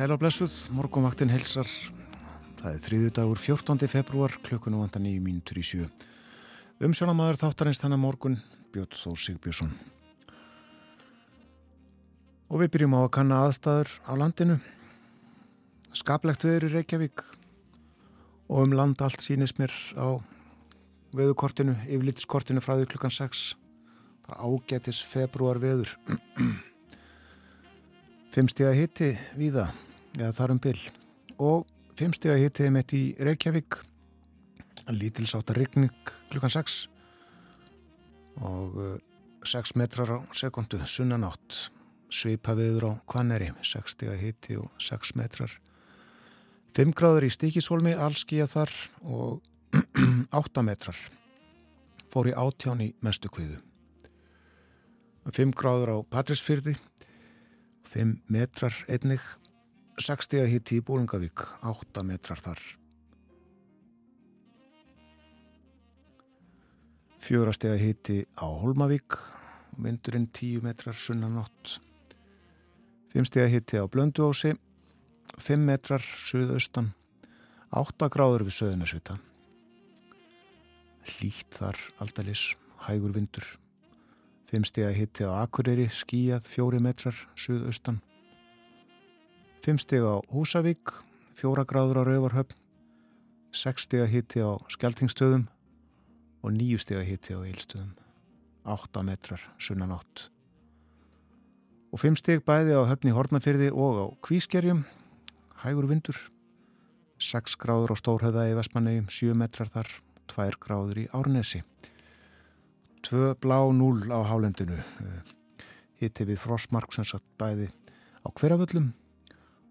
Komið í sælarblessuð, morgunvaktin helsar. Það er þriðu dagur 14. februar, klukkunu vantar nýju mínutur í sjö. Umsjónamaður þáttarins þannig morgun, Björn Þór Sigbjörnsson. Og við byrjum á að kanna aðstæður á landinu. Skaplegt veður í Reykjavík og um land allt sínist mér á veðukortinu, yfirlitskortinu frá því klukkan 6. Bara ágætis februar veður. Fimmstega hitti víða, eða þar um byll. Og fimmstega hitti mitt í Reykjavík, lítilsáta rigning klukkan 6 og 6 metrar á sekundu, sunnanátt, svipa viður á Kvanneri, 6 stega hitti og 6 metrar. 5 gráður í Stíkishólmi, allskíja þar og 8 metrar. Fór í átján í mestu kviðu. 5 gráður á Patrísfyrði, 5 metrar einnig, 60 hitti í Bólungavík, 8 metrar þar. 4 steg hitti á Holmavík, vindurinn 10 metrar sunnanótt. 5 steg hitti á Blönduósi, 5 metrar suðaustan, 8 gráður við söðunarsvita. Hlýtt þar aldalis, hægur vindur. 5 steg hitti á Akureyri, skíjað 4 metrar suðaustan. 5 steg á Húsavík, 4 gráður á Rauvarhöfn, 6 steg hitti á Skeltingstöðum og 9 steg hitti á Eilstöðum, 8 metrar sunnanátt. Og 5 steg bæði á höfni Hortnafyrði og á Kvískerjum, hægur vindur, 6 gráður á Stórhauða í Vestmannegjum, 7 metrar þar, 2 gráður í Árnesi. 2 blá 0 á hálendinu, hitti við frostmark sem satt bæði á hverjaföllum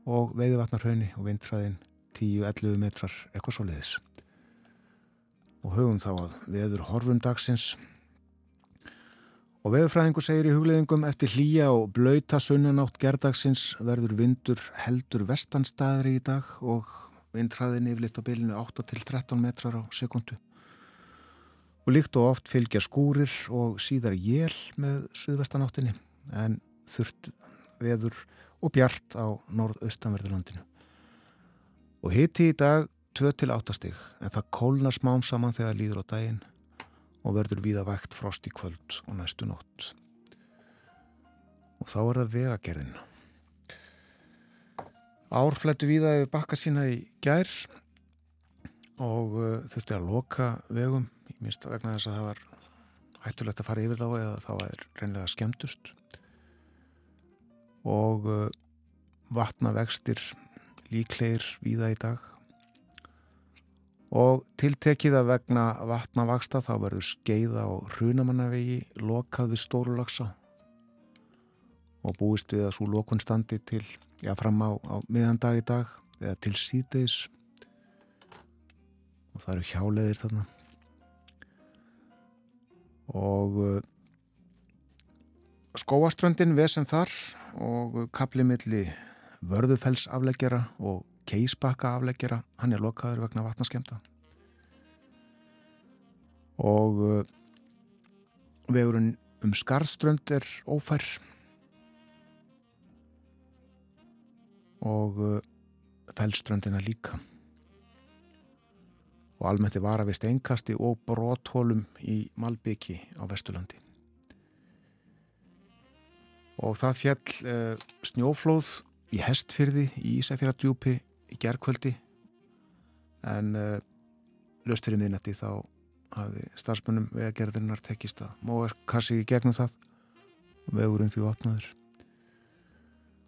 og veiðvatnarhaunni og vindræðin 10-11 metrar eitthvað svo leiðis. Og höfum þá að veður horfum dagsins og veðurfræðingur segir í hugleðingum eftir hlýja og blöyta sunnanátt gerdagsins verður vindur heldur vestanstaðri í dag og vindræðin yfirleitt á bylinu 8-13 metrar á sekundu. Og líkt og oft fylgja skúrir og síðar jél með suðvestanáttinni en þurft veður og bjart á norðaustanverðurlandinu. Og hitti í dag 2-8 stig en það kólnar smám saman þegar líður á daginn og verður víða vægt frost í kvöld og næstu nótt. Og þá er það vegagerðin. Árflættu víða yfir bakka sína í gær og uh, þurfti að loka vegum í minnst vegna þess að það var hættulegt að fara yfir þá eða þá er reynlega skemmtust og uh, vatnavegstir líklegir víða í dag. Og tiltekið að vegna vatnavaksta þá verður skeiða og hrunamannavegi lokað við stórulagsa og búist við að svo lokun standi til, já fram á, á miðandag í dag eða til síðdeis og það eru hjáleðir þarna. Og uh, skóaströndin vesen þar og kaplimilli vörðufellsafleggjara og keisbakka afleggjara, hann er lokaður vegna vatnaskemta og uh, vegurinn um skarströnd er ófær. Og uh, fellströndina líka. Og almennt er varavist einkasti og bróthólum í Malbyggi á Vesturlandi og það fjall uh, snjóflóð í Hestfyrði í Ísafjörðardjúpi í gerðkvöldi en uh, löst fyrir miðnætti þá hafði starfsmunum vegagerðinar tekist að móa kassi í gegnum það. Vegurinn því opnaður.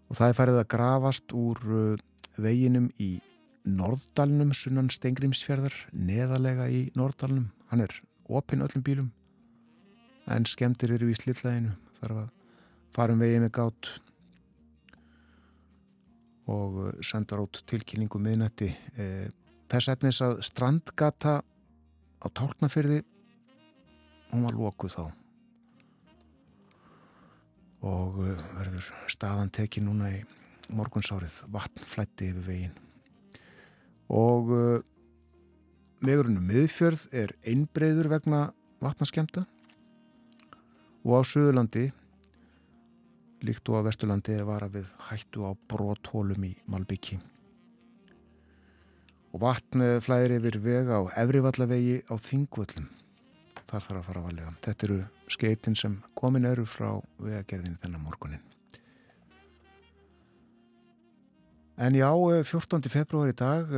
Og það er færið að grafast úr uh, veginum í Norðdalnum sunnan Stengrimsfjörðar neðalega í Norðdalnum. Hann er opinn öllum bílum. En skemmtir eru í slillæginu þarf að fara um vegið með gátt og uh, sendar át tilkynningu miðnætti e, þess efnis að strandgata á tálknafyrði hún var lókuð þá. Og uh, verður staðan tekið núna í morgunsárið vatnflætti yfir veginn. Og uh, vegurinn um miðfjörð er einbreyður vegna vatnaskemta og á Suðurlandi líkt og á Vesturlandi var að við hættu á bróthólum í Malbyggi og vatn flæðir yfir vega á Efrivallavegi á Þingvöllum. Þar þarf að fara að valega þetta eru skeitin sem komin eru frá vegagerðinu þennan morgunin en já 14. februar í dag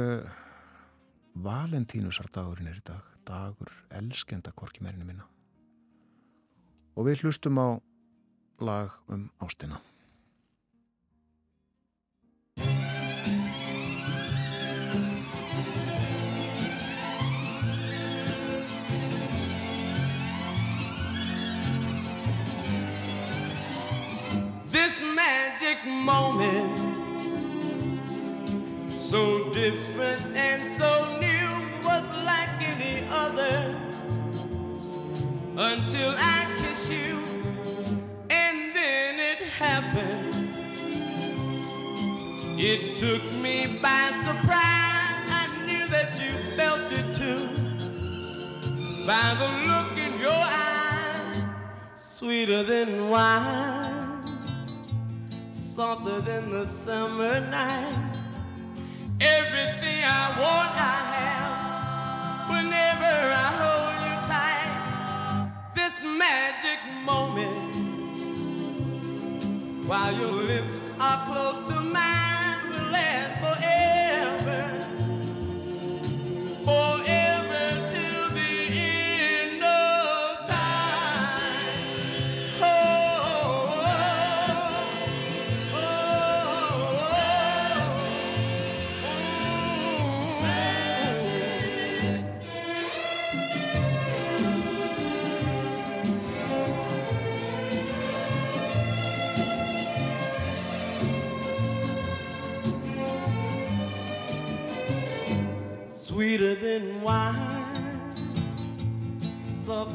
Valentínusardagurinn er í dag. Dagur elskenda korki merinu minna. Og við hlustum á lag um ástina. This magic moment so different and so new was like any other. Until I kiss you it took me by surprise. I knew that you felt it too. By the look in your eyes sweeter than wine softer than the summer night. Everything I want I have. Whenever I hold you tight this magic moment while your lips are close to mine last forever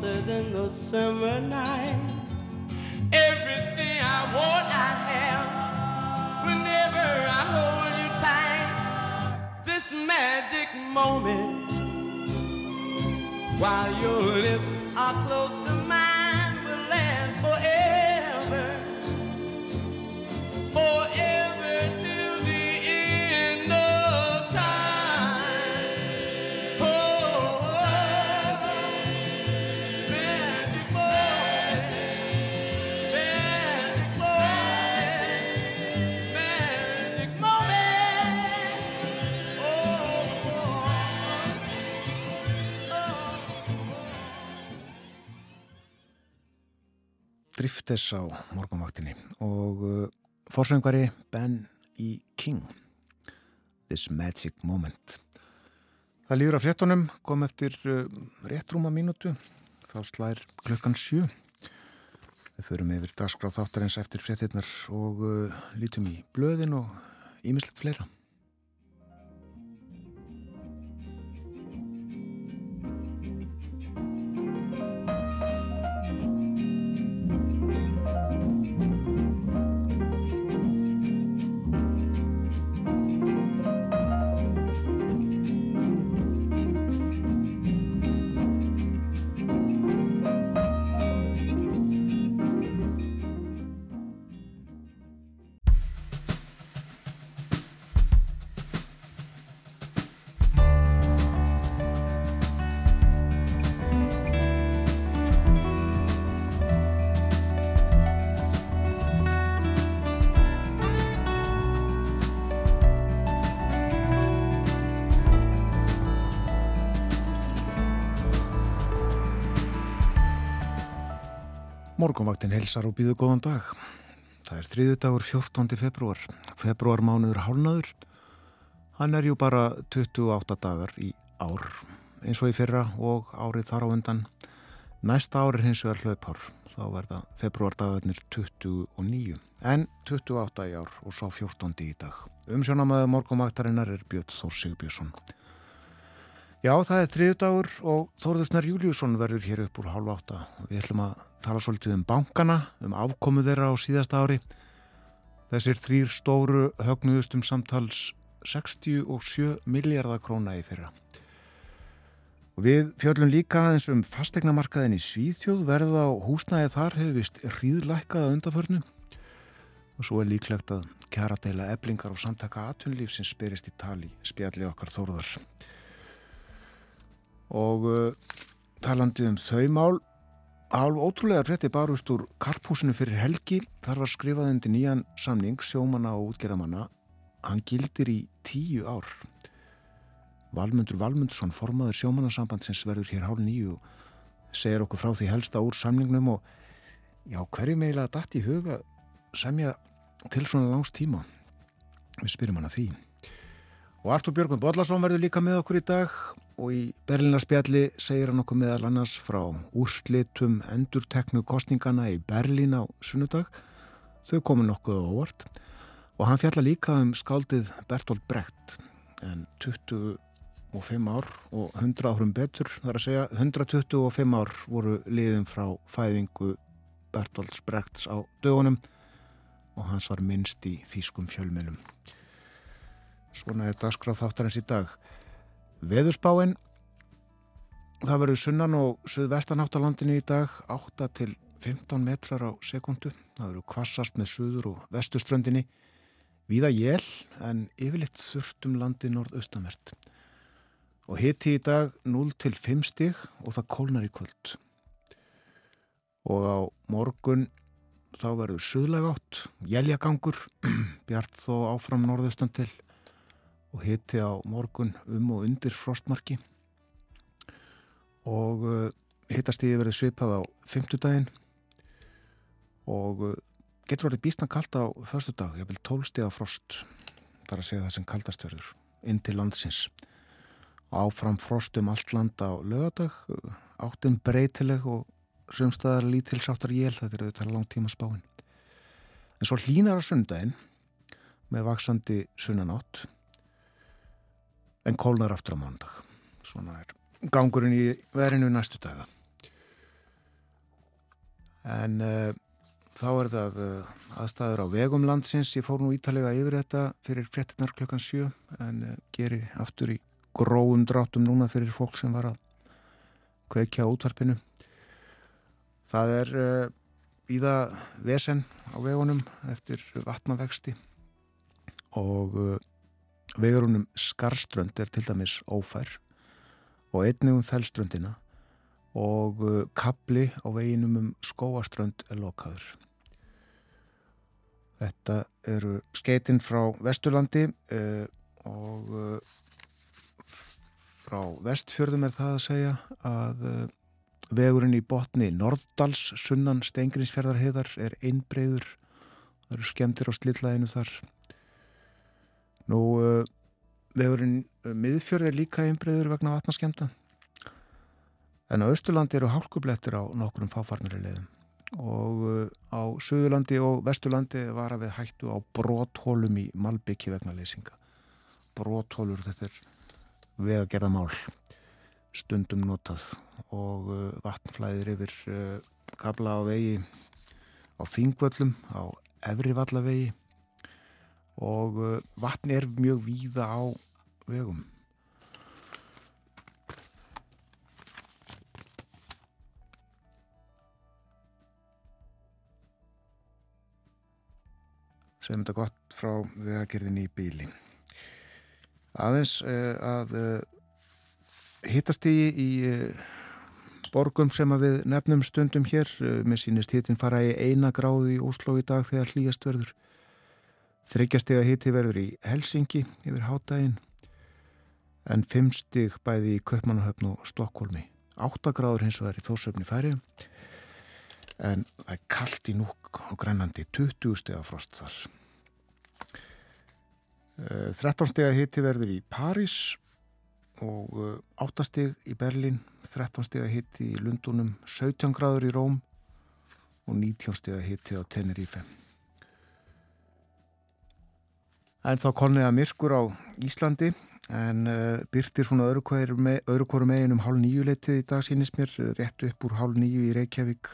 softer than the summer night. Everything I want, I have. Whenever I hold you tight, this magic moment, while your lips are close to Driftes á morgunvaktinni og uh, forsöngari Ben E. King. This Magic Moment. Það líður að fréttunum kom eftir uh, réttrúma mínútu. Þá slær klukkan sjö. Við förum yfir dagskráð þáttarins eftir fréttinnar og uh, lítum í blöðin og ímislegt fleira Morgunvaktin helsar og býðu góðan dag. Það er þriðu dagur 14. februar. Februar mánuður hálnaður. Hann er jú bara 28 dagar í ár, eins og í fyrra og árið þar á undan. Næsta ár er hins vegar hlaupár. Þá verða februardagarnir 29, en 28 í ár og sá 14. í dag. Umsjónamaður morgunvaktarinnar er Björn Þór Sigbjörnsson. Já, það er þriðdagur og Þórðusnar Júliusson verður hér upp úr hálf átta. Við ætlum að tala svolítið um bankana, um afkomu þeirra á síðasta ári. Þessir þrýr stóru högnuðustum samtals 67 miljardar króna í fyrra. Og við fjöllum líka aðeins um fastegnamarkaðin í Svíþjóð verða á húsnæði þar hefur vist hríðlækkaða undanförnu og svo er líklegt að kjara deila eblingar og samtaka atvinnlíf sem spyrist í tali spjalli okkar þóruðar og uh, talandi um þau mál Alv ótrúlega frétti barust úr karphúsinu fyrir helgi. Þar var skrifað undir nýjan samning sjómanna og útgerðamanna hann gildir í tíu ár. Valmundur Valmundsson formaður sjómannasambandsins verður hér hálf nýju segir okkur frá því helsta úr samningnum og já, hverju meila dætt í huga semja til svona langs tíma? Við spyrjum hann að því. Og Artur Björgvin Bodlason verður líka með okkur í dag og í Berlínarspjalli segir hann okkur meðal annars frá úrslitum endurteknu kostningana í Berlín á sunnudag. Þau komu nokkuð á óvart og hann fjalla líka um skáldið Bertolt Brecht en 25 ár og 100 árum betur þar að segja 125 ár voru liðin frá fæðingu Bertolt Brechts á dögunum og hans var minnst í þýskum fjölmjölum. Svona er dagskráð þáttarins í dag. Veðurspáinn, það verður sunnan og suðvestan átt á landinu í dag 8 til 15 metrar á sekundu. Það verður kvassast með suður og vestuströndinni. Víða jél en yfirleitt þurft um landi norðaustamert. Og hitti í dag 0 til 5 stig og það kólnar í kvöld. Og á morgun þá verður suðlega átt, jæljagangur, bjart þó áfram norðaustan til og hitti á morgun um og undir frostmarki. Og uh, hittastíði verið svipað á fymtudaginn og uh, getur orðið bísna kallt á förstu dag, ég vil tólstíða frost. Þar að segja það sem kaldast verður inn til landsins. Áfram frost um allt land á lögadag, áttin breytileg og sömstaðar lítilsáttar jél, þetta er auðvitað langtíma spáin en svo hlínar á sundaginn með vaksandi sunnanátt en kólnar aftur á mándag. Svona er gangurinn í verinu næstu daga. En uh, þá er það uh, aðstæður á vegum landsins. Ég fór nú ítalega yfir þetta fyrir frettinnar klukkan sjö en uh, geri aftur í gróum drátum núna fyrir fólk sem var að kveikja útvarpinu. Það er í það vesen á vegunum eftir vatnavexti og Vegurunum Skarströnd er til dæmis ófær og einnig um fellströndina og uh, kapli á veginum um skóaströnd er lokaður. Þetta eru skeitin frá Vesturlandi uh, og uh, frá Vestfjörðum er það að segja að vegurinn í botni Norddals sunnan Steingrinsfjörðarheðar er einbreyður. Það eru skemmtir á slillaðinu þar Nú, uh, vegurinn uh, miðfjörð er líka einbreyður vegna vatnaskemta en á Östurlandi eru hálkublettir á nokkrum fáfarnari leiðum. Og uh, á Suðurlandi og Vesturlandi var að við hættu á bróthólum í Malbyggi vegna leysinga. Bróthólur, þetta er vega gerða mál stundum notað. Og vatnflæðir yfir kabla á vegi á Þingvöllum, á Efrivallavegi og uh, vatn er mjög víða á vegum. Segjum þetta gott frá vegagerðinni í bíli. Aðeins uh, að uh, hittast í, í borgum sem við nefnum stundum hér. Mér sínist hittin fara í eina gráði í Óslo í dag þegar hlýjast verður. Þryggjastega hitti verður í Helsingi yfir hátægin en fimmstig bæði í Kaupmannahöfn og Stokkólmi. Áttagráður hins vegar í þósöfni færi en það er kallt í núk og grænandi 20 stega frost þar. 13 eh, stega hitti verður í París og 8 eh, steg í Berlin, 13 stega hitti í Lundunum, 17 gráður í Róm og 19 stega hitti á Tenerife. En þá konni að myrkur á Íslandi en uh, byrtir svona öðru hverju megin um hálf nýju leitið í dag sínist mér, rétt upp úr hálf nýju í Reykjavík.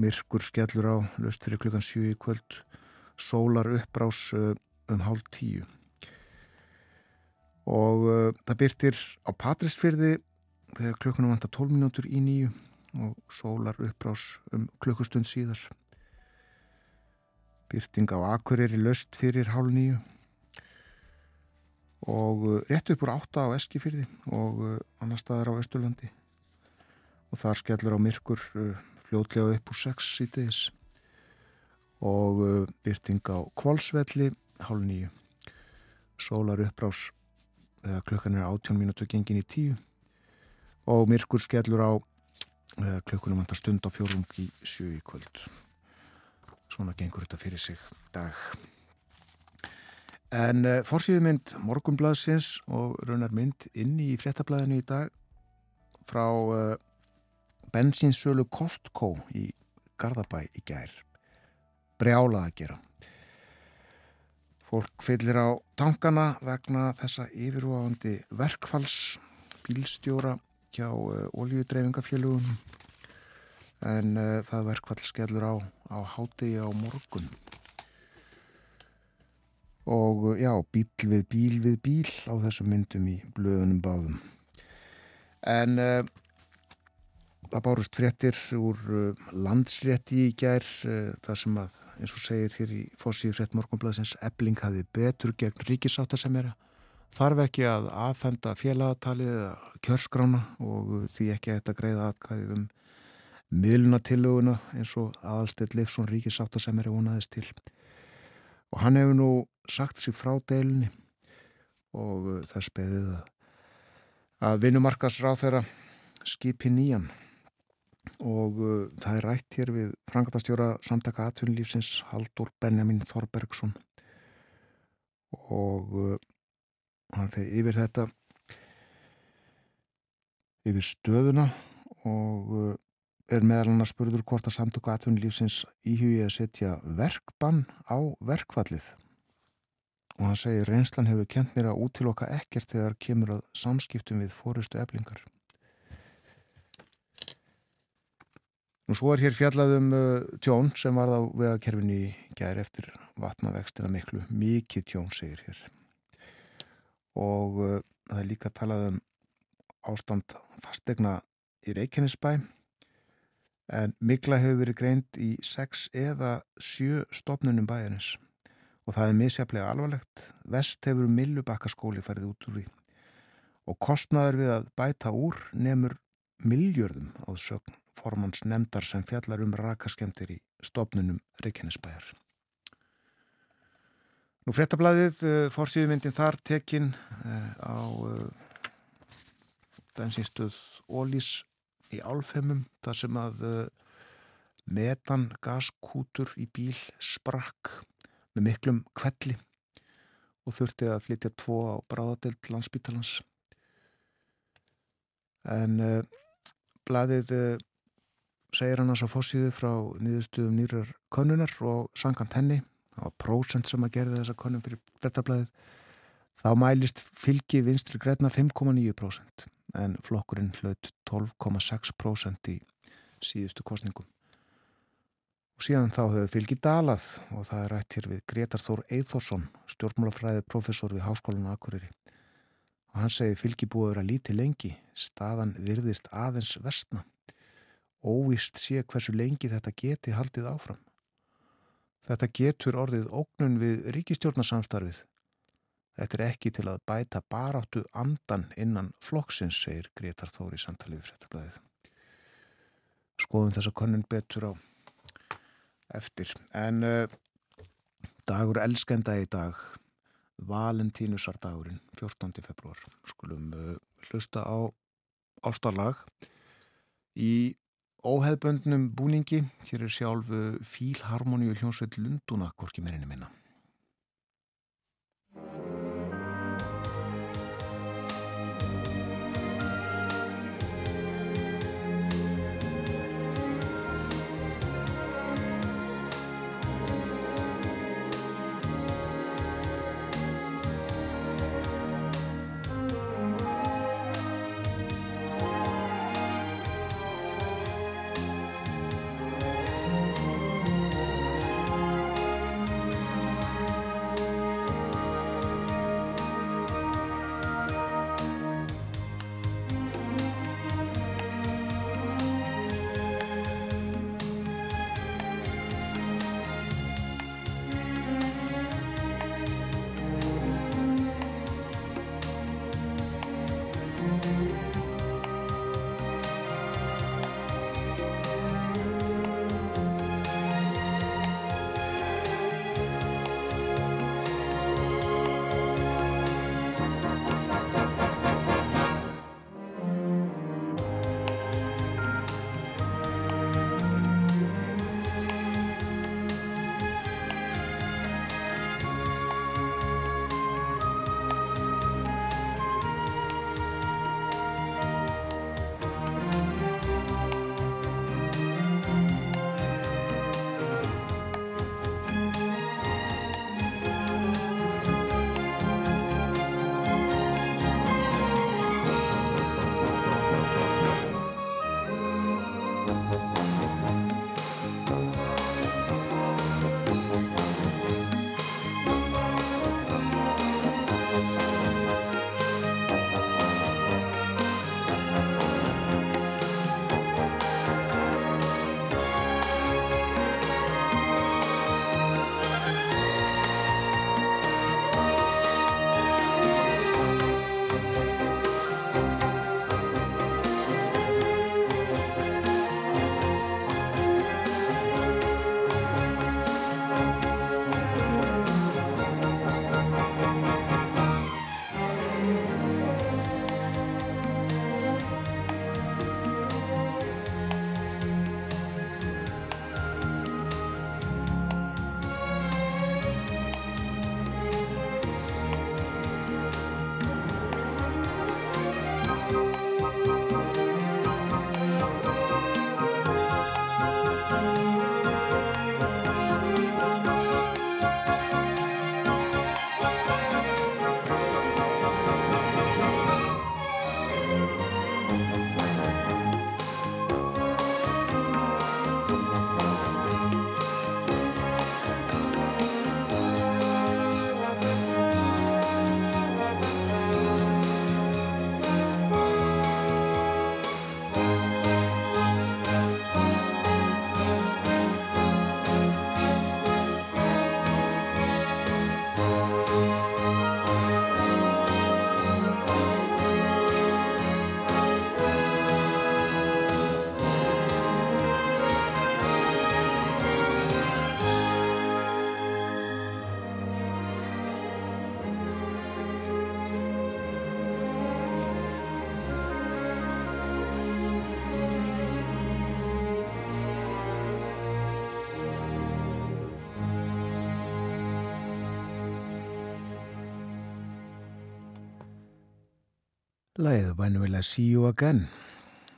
Myrkur skellur á, löst fyrir klukkan sjú í kvöld, sólar uppbrás uh, um hálf tíu. Og uh, það byrtir á Patrísfyrði þegar klukkunum vantar 12 minútur í nýju og sólar uppbrás um klukkustund síðar. Byrting á Akureyri löst fyrir hálf nýju og uh, rétt upp úr átta á Eskifyrði og uh, annar staðar á Östurlandi og þar skellur á myrkur uh, fljótlega upp úr sex sítiðis og byrting á Kvolsvelli hálf nýju sólar uppbrás þegar klukkan er 18 mínútu gengin í tíu. Og myrkur skellur á klukkunum vantar stund á fjórum í sjö í kvöld svona gengur þetta fyrir sig dag. En uh, fórsýðu mynd Morgumblaðsins og raunar mynd inn í fréttablaðinu í dag frá uh, bensinsölu Kostko í Garðabæ í gær. Brjálað að gera. Fólk fyllir á tankana vegna þessa yfirváðandi verkfalls bílstjóra hjá uh, eh, oljudreifingafélugum en uh, það verkfall skellur á, á hátegi á morgun. Og já, bíl við bíl við bíl á þessum myndum í blöðunum báðum. En uh, það bárust fréttir úr uh, landsrétti í gær þar sem að, eins og segir hér í fórsíðu frétt morgunblæðsins, ebling hafi betur gegn ríkisáta sem er að þarf ekki að aðfenda félagatalið kjörskrána og því ekki að þetta greiða aðkvæði um miðlunatillöguna eins og aðalstill Leifsson ríkisáta sem er vonaðist til. Og hann hefur nú sagt sér frá deilinni og uh, það speðið að, vinnumarkasráð þeirra skipi nýjan. Og uh, það er rætt hér við frangatastjóra samtaka atvinnulífsins Haldur Benjamin Þorbergsson. Og uh, hann fer yfir þetta yfir stöðuna og er meðal hann að spurður hvort að samtöku atvinnulífsins íhugi að setja verkbann á verkvallið og hann segir reynslan hefur kent mér að útiloka ekkert þegar kemur að samskiptum við fórustu eflingar. Nú svo er hér fjallaðum uh, tjón sem var á vegakerfinni gæri eftir vatnavextina miklu, mikið tjón segir hér. Og uh, það er líka talað um ástand fastegna í Reykjanesbæ en mikla hefur verið greint í sex eða sjö stopnunum bæjarins og það er misjaflega alvarlegt. Vest hefur millubakkaskóli farið út úr því og kostnaður við að bæta úr nefnur miljörðum á sögn formans nefndar sem fjallar um rakaskemtir í stopnunum Reykjanesbæjar. Nú frettablaðið, eh, fórsýðumyndin þar tekin eh, á eh, bensinstöð Ólís í álfheimum þar sem að uh, metan gaskútur í bíl sprakk með miklum kvelli og þurfti að flytja tvo á bráðadelt landsbítalans en uh, bladið uh, segir hann að svo fórsýðu frá nýðustuðum nýrar konunar og sangant henni það var prósent sem að gerði þessa konum fyrir frettablaðið þá mælist fylgi vinstri græna 5,9% en flokkurinn hlaut 12,6% í síðustu kostningum. Og síðan þá hefur fylgið dalað og það er rætt hér við Gretar Þór Eithórsson, stjórnmálafræðið professor við Háskólan Akureyri. Og hann segi fylgið búið að vera lítið lengi, staðan virðist aðeins vestna. Óvist sé hversu lengi þetta geti haldið áfram. Þetta getur orðið ógnun við ríkistjórnarsamstarfið Þetta er ekki til að bæta baráttu andan innan flokksins, segir Gretar Þóri samtalið fréttablaðið. Skoðum þessa konun betur á eftir. En uh, dagur elskenda í dag, Valentínusardagurinn, 14. februar. Skulum uh, hlusta á ástarlag í óheðböndnum búningi. Hér er sjálf uh, Fílharmoníu hljómsveit Lunduna, hvorki meirinni minna. Læðið Will I See You Again.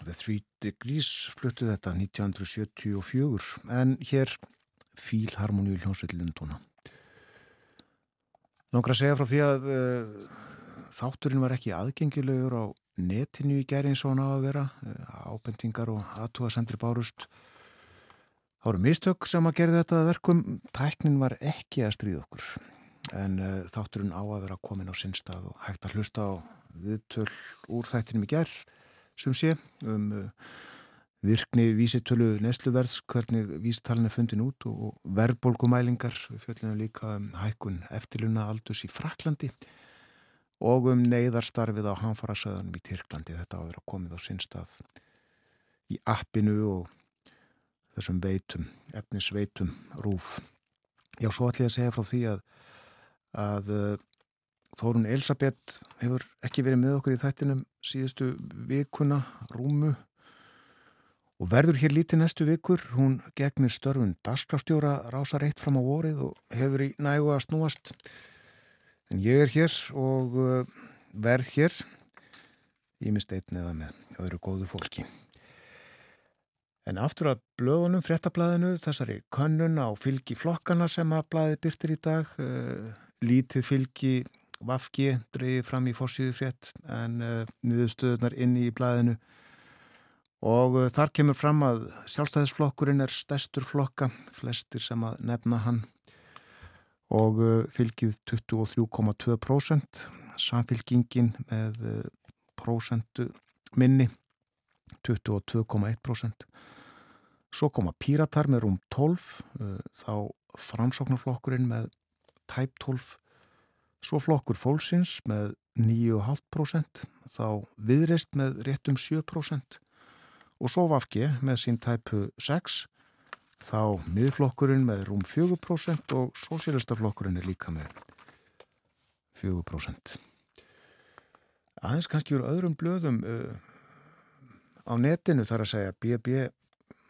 The Three Degrees fluttu þetta 1974 en hér fíl harmoníu hljómsveit Lundúna. Nóngra að segja frá því að uh, þátturinn var ekki aðgengilegur á netinu í gerðin svo ná að vera. Uh, ábendingar og aðtúasendri bárust. Það voru mistök sem að gera þetta verkum. Tæknin var ekki að stríða okkur. En uh, þátturinn á að vera komin á sinnstað og hægt að hlusta á viðtöl úr þættinum í gerð sem sé um uh, virkni vísitölu nesluverðs hvernig vístalinn er fundin út og verðbólkumælingar við fjöldum líka um hækkun eftirluna aldus í Fraklandi og um neyðarstarfið á hanfarasöðunum í Tyrklandi þetta á að komið á sinnstað í appinu og þessum veitum, efnisveitum rúf. Já, svo ætlum ég að segja frá því að að uh, Þórun Elisabeth hefur ekki verið með okkur í þættinum síðustu vikuna, rúmu og verður hér lítið næstu vikur. Hún gegnir störfun dasgrafstjóra rásar eitt fram á vorið og hefur í nægu að snúast. En ég er hér og uh, verð hér, ég mist einn eða með öðru góðu fólki. En aftur að blöðunum, frettablaðinu, þessari könnun á fylgi flokkana sem að blaði byrtir í dag, uh, lítið fylgi Vafki dreyði fram í fórsíðu frétt en uh, niðurstöðunar inni í blæðinu og uh, þar kemur fram að sjálfstæðisflokkurinn er stærstur flokka, flestir sem að nefna hann. Og uh, fylgið 23,2% samfylgingin með prosentu minni 22,1% svo koma píratar með rúm 12 þá framsóknarflokkurinn með tæp 12 Svo flokkur fólksins með 9,5%, þá viðreist með réttum 7% og svo vafki með sín tæpu 6%, þá miðflokkurinn með rúm 4% og sósélistaflokkurinn er líka með 4%. Aðeins kannski úr öðrum blöðum uh, á netinu þar að segja BB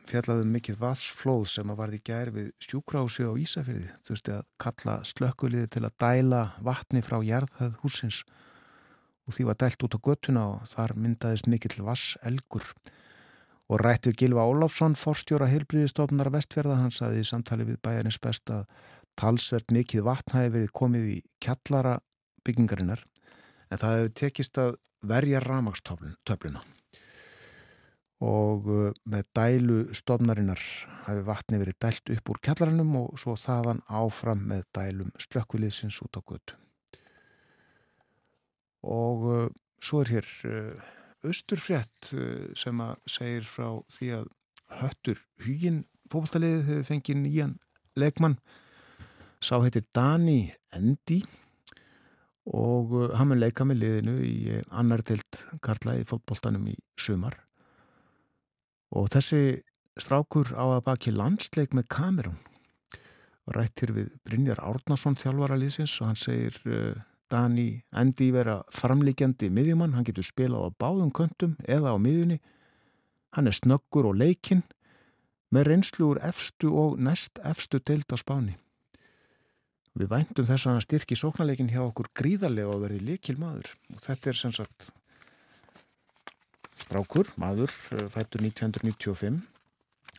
fjallaðum mikið vassflóð sem að varði gær við sjúkrási á Ísafjörði þurfti að kalla slökkuliði til að dæla vatni frá jarðhæð húsins og því var dælt út á göttuna og þar myndaðist mikill vasselgur og rættu Gilva Óláfsson forstjóra heilblíðistofnar vestfjörða hans að í samtali við bæjarins best að talsvert mikið vatn hafi verið komið í kjallara byggingarinnar. En það hefur tekist að verja ramagstöfluna og uh, með dælu stofnarinnar hafi vatni verið dælt upp úr kjallarannum og svo þaðan áfram með dælum slökkviliðsins út á götu. Og uh, svo er hér uh, austurfrétt sem að segir frá því að höttur hugin fólkvallaliðið hefur fengið nýjan leikmann sá heitir Dani Endi og hann mun leika með liðinu í annar tilt karla í fólkbóltanum í sumar og þessi strákur á að baki landsleik með kamerun rættir við Brynjar Árnason þjálfara liðsins og hann segir uh, Dani endi vera framlíkjandi miðjumann, hann getur spilað á báðum köntum eða á miðjunni. Hann er snöggur og leikinn með reynslu úr efstu og næst efstu deild á spáni. Við væntum þess að hann styrki sóknarleikin hjá okkur gríðarlega og verði likil maður og þetta er sem sagt strákur, maður, eh, fættur 1995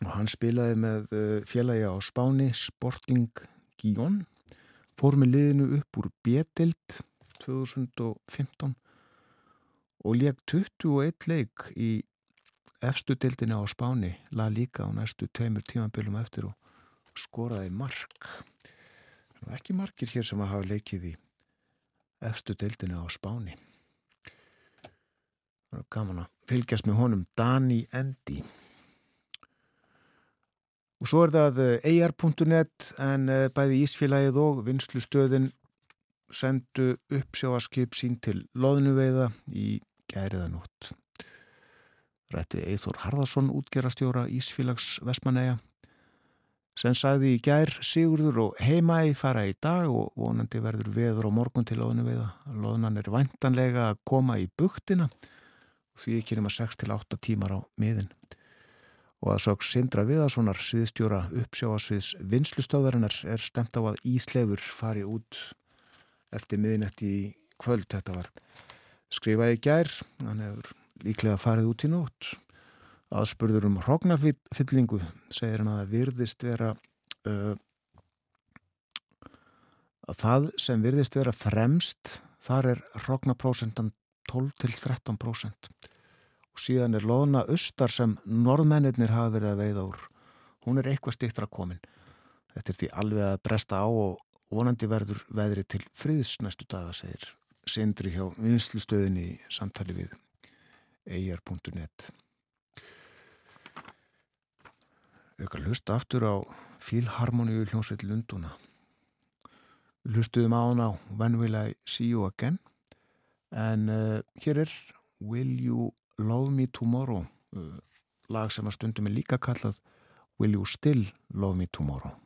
og hann spilaði með eh, félagi á Spáni Sporting Gijón fór með liðinu upp úr Betild 2015 og leik 21 leik í efstu dildinu á Spáni. La líka á næstu tveimur tímanbylum eftir og skoraði mark. Ekki markir hér sem að hafa leikið í efstu dildinu á Spáni gaman að fylgjast með honum Dani Endi. Og svo er það eir.net eh, en eh, bæði Ísfélagið og vinslustöðin sendu uppsjáaskip sín til loðnuveiða í gæriðanótt. Rætti Eithor Harðarsson útgerastjóra Ísfélags Vestmanæja sem sagði í gær Sigurður og heimæ fara í dag og vonandi verður veður og morgun til loðnuveiða. Loðnan er vantanlega að koma í buktina því ekki nema 6-8 tímar á miðin og að sák Sindra Viðarssonar sviðstjóra uppsjáasviðs vinslustöðarinnar er stemt á að Íslefur fari út eftir miðinetti í kvöld þetta var skrifaði gær, hann hefur líklega farið út í nótt. Aðspurður um hrognafyllingu segir hann að það virðist vera uh, að það sem virðist vera fremst, þar er hrognaprósentan 12 til 13% og síðan er loðna austar sem norðmennir hafa verið að veiða úr. Hún er eitthvað stiktra komin. Þetta er því alveg að bresta á og vonandi verður veðri til friðs næstu daga, segir Sindri hjá vinslustöðinni í samtali við eir.net. Við hlusta aftur á Fílharmoníu hljómsveit Lunduna. Hlustuðum á hana When Will I See You Again en uh, hér er Will You Love Me Tomorrow uh, lag sem að stundum er líka kallað Will You Still Love Me Tomorrow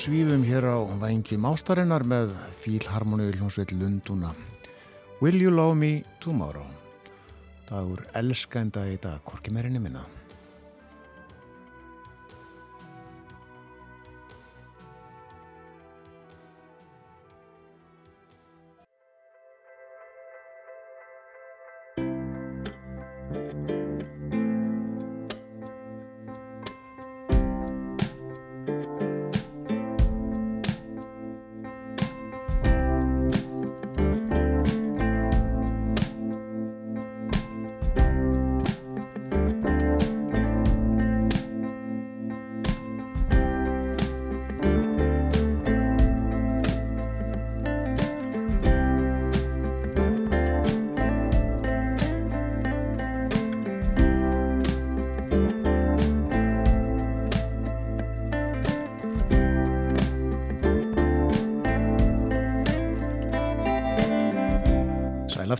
svífum hér á vængi mástarinnar með fílharmoníu hljómsveit Lunduna Will you love me tomorrow? Dagur elskenda í dag, hvorki meirinni minna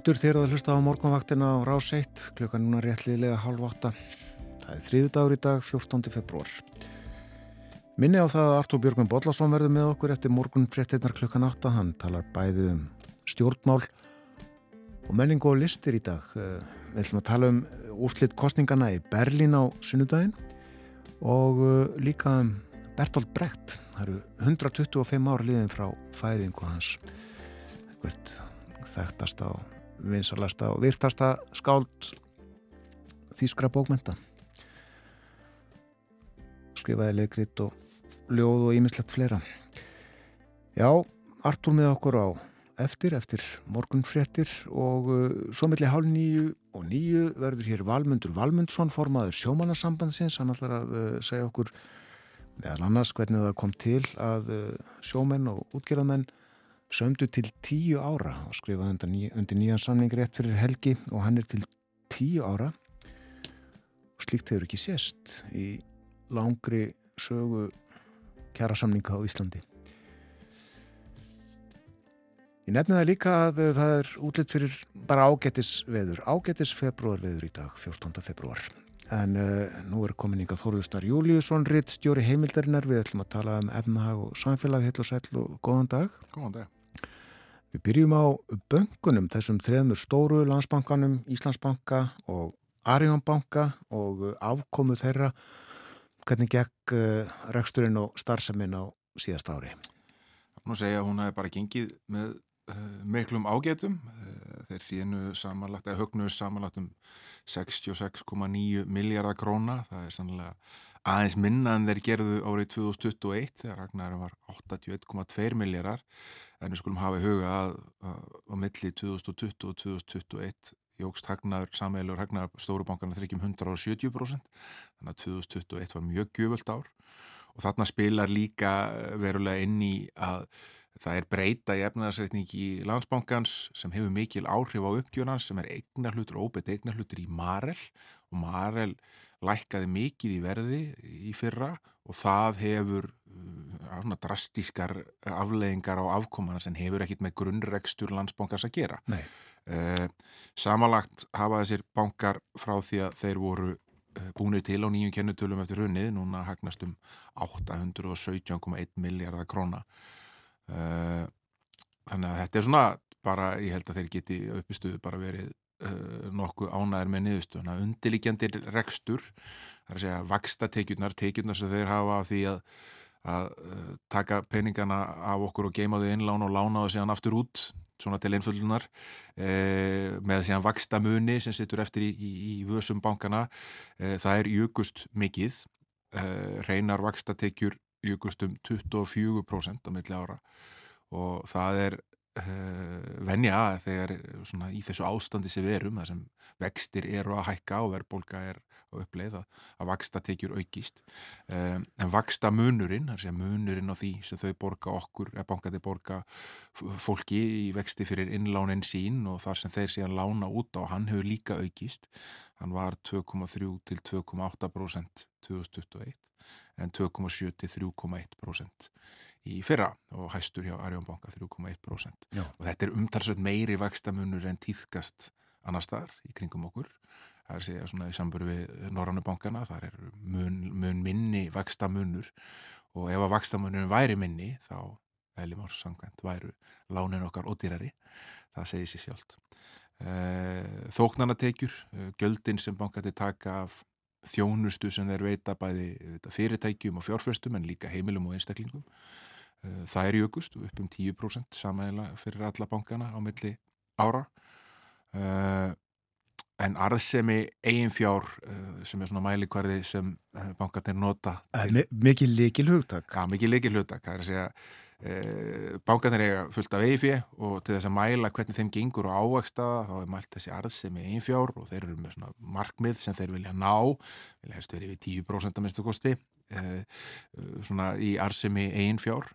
Sælaftur þér að hlusta á morgunvaktina á rás 1 klukkan núna réttliðlega halv 8 það er þriðu dagur í dag 14. februar Minni á það að Artúr Björgum Bodlasson verður með okkur eftir morgun fréttinnar klukkan 8 hann talar bæði um stjórnmál og menning og listir í dag. Eh, við ætlum að tala um úrslitt kostningana í Berlín á sunnudaginn og eh, líka um Bertolt Brecht. Það eru 125 ára liðin frá fæðingu hans. Hvert þekktasta og vinsalasta og virtasta skáld þýskra bókmenta skrifaði leikrit og ljóð og ímislegt fleira. Já, Artur með okkur á eftir, eftir morgunfréttir og uh, svo melli hálf nýju og nýju verður hér Valmundur Valmundsson formaður sjómanarsambandsins hann ætlar að uh, segja okkur meðal annars hvernig það kom til að uh, sjómenn og útgerðamenn sömdu til tíu ára og skrifaði undir, ný, undir nýjan samning rétt fyrir helgi og hann er til tíu ára og slíkt hefur ekki sést í langri sögu kjara samninga á Íslandi. Ég nefni það líka að það er útlitt fyrir bara ágættis veður, ágættis februar veður í dag, 14. februar. En uh, nú er komin yngað Þóruðsnar Júliusson, ritt stjóri heimildarinnar, við ætlum að tala um efnahag og samfélag, heil og sæl og góðan dag. Góðan dag. Við byrjum á böngunum, þessum þreðmur stóru landsbankanum, Íslandsbanka og Arjónbanka og afkomu þeirra. Hvernig gekk uh, reksturinn og starfseminn á síðast ári? Nú segja að hún hefði bara gengið með uh, miklum ágætum. Uh, þeir þínu samanlagt, eða högnuðu samanlagt um 66,9 miljardar króna. Það er sannlega aðeins minna en þeir gerðu árið 2021 þegar Ragnarum var 81,2 miljardar. En við skulum hafa í huga að, á milli 2020 og 2021 jógst hagnaður, samveilur hagnaður stórubankarna þryggjum 170% þannig að 2021 var mjög gjöföld ár. Og þarna spilar líka verulega inn í að það er breyta í efnaðarsreitningi í landsbankans sem hefur mikil áhrif á uppgjörnans sem er eignar hlutur, óbeitt eignar hlutur í Marel. Og Marel lækkaði mikið í verði í fyrra og það hefur uh, drastískar afleðingar á afkomana sem hefur ekkit með grunnregstur landsbankans að gera. Nei. Uh, samanlagt hafa þessir bankar frá því að þeir voru uh, búinir til á nýjum kennutölum eftir runnið, núna hagnast um 817,1 miljardar króna uh, þannig að þetta er svona bara, ég held að þeir geti uppistuðu bara verið nokkuð ánæðir með niðurstöðuna, undirlíkjandir rekstur, það er að segja vaksta tekjurnar, tekjurnar sem þeir hafa af því að að uh, taka peningana af okkur og geima þau innlán og lána þau síðan aftur út svona til einföldunar eh, með síðan vaksta muni sem sittur eftir í, í, í vössum bankana eh, það er jökust mikið. Eh, reynar vaksta tekjur jökust um 24% á milli ára. Og það er venja þegar svona, í þessu ástandi sem við erum þar sem vextir eru að hækka og verðbólka er og uppleið að, að vaksta tekjur aukist. Um, en vaksta munurinn, munurinn á því sem þau borga okkur, eða bankandi borga fólki í vexti fyrir innlánin sín og þar sem þeir síðan lána út á, hann hefur líka aukist. Hann var 2,3 til 2,8% 2021 en 2,7 til 3,1% í fyrra og hæstur hjá Arjónbanka 3,1% og þetta er umtalsveit meiri vakstamunur en týðkast annar staðar í kringum okkur. Það er að segja svona í samburu við Norrannubankana, þar er mun, mun minni vakstamunur og ef að vakstamunurinn væri minni þá, eðlum árs sangvænt, væru lánin okkar ódýrari, það segir sér sjálft. Eh, Þóknanatekjur, eh, göldin sem bankati taka af þjónustu sem þeir veita bæði fyrirtækjum og fjárfæstum en líka heimilum og einstaklingum. Eh, það er jökust upp um 10% samæðila fyrir alla bankana á milli ára. En arðsemi eiginfjár uh, sem er svona mælikvarði sem bankarnir nota til... Mikið likil hugtak Já, mikið likil hugtak það er að segja uh, bankarnir eiga fullt af eiginfjö og til þess að mæla hvernig þeim gengur og ávaksta þá er mælt þessi arðsemi eiginfjár og þeir eru með svona markmið sem þeir vilja ná. Vilja helst verið við 10% að minnstu kosti svona í arðsemi eiginfjár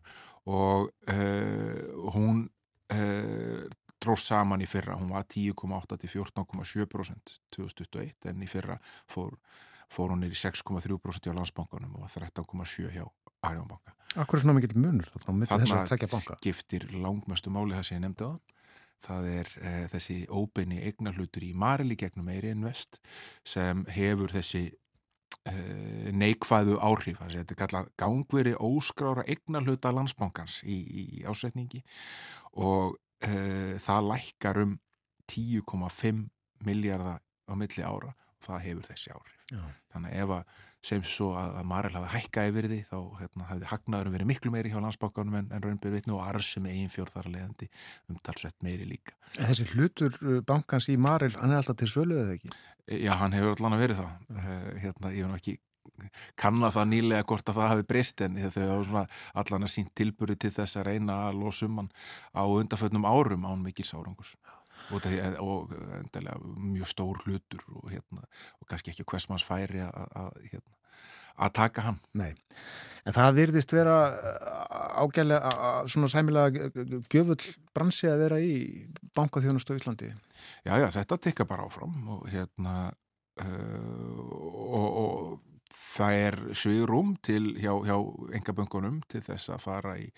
og hún dróðs saman í fyrra, hún var 10,8 til 14,7% 2021 en í fyrra fór, fór hún í 6,3% á landsbankanum og 13,7% hjá Arjónbanka. Akkur er svona mikil munur þarna skiptir langmestu máli það sem ég nefndi á það er e, þessi óbeini eignarhlutur í Marili gegnum Eiri Invest sem hefur þessi neikvæðu áhrif þetta er kallað gangveri óskrára eignarhluta landsbankans í, í ásetningi og e, það lækkar um 10,5 miljardar á milli ára og það hefur þessi áhrif Já. þannig ef að sem svo að, að Marel hafi hækkaði virði þá hérna, hefði hagnaðurum verið miklu meiri hjá landsbánkanum en, en raunbyrð vitnu og arsum eigin fjórðar leðandi umtalsvett meiri líka. En þessi hlutur uh, bankans í Marel, hann er alltaf til sölu eða ekki? Já, hann hefur allan að verið það. Uh, hérna, ég hef náttúrulega ekki kanna það nýlega hvort að það hafi breyst en þau hafa allan að sínt tilbúri til þess að reyna að losum hann á undarföldnum árum án mikil sárangus og, það, og endilega mjög stór hlutur og, hérna, og kannski ekki hvers manns færi að hérna, taka hann. Nei, en það virðist vera ágæðlega svona sæmilega gjöfull bransi að vera í bankaþjónustu í Íslandi. Já, já, þetta tekka bara áfram og hérna uh, og, og það er svigurum til hjá, hjá engaböngunum til þess að fara í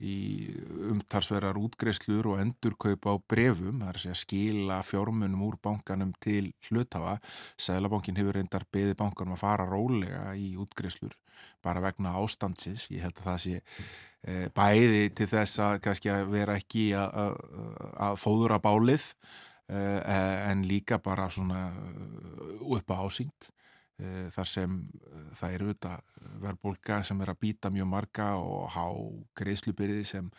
í umtalsverðar útgreifslur og endurkaup á brefum, það er að segja skila fjármunum úr bankanum til hlutafa. Sælabankin hefur reyndar beði bankanum að fara rólega í útgreifslur bara vegna ástandsins. Ég held að það sé e, bæði til þess að, að vera ekki að, fóðura bálið en líka bara svona upp á ásýnd. Eh, þar sem eh, það eru auðvitað verðbólka sem er að býta mjög marga og há greiðslubyrði sem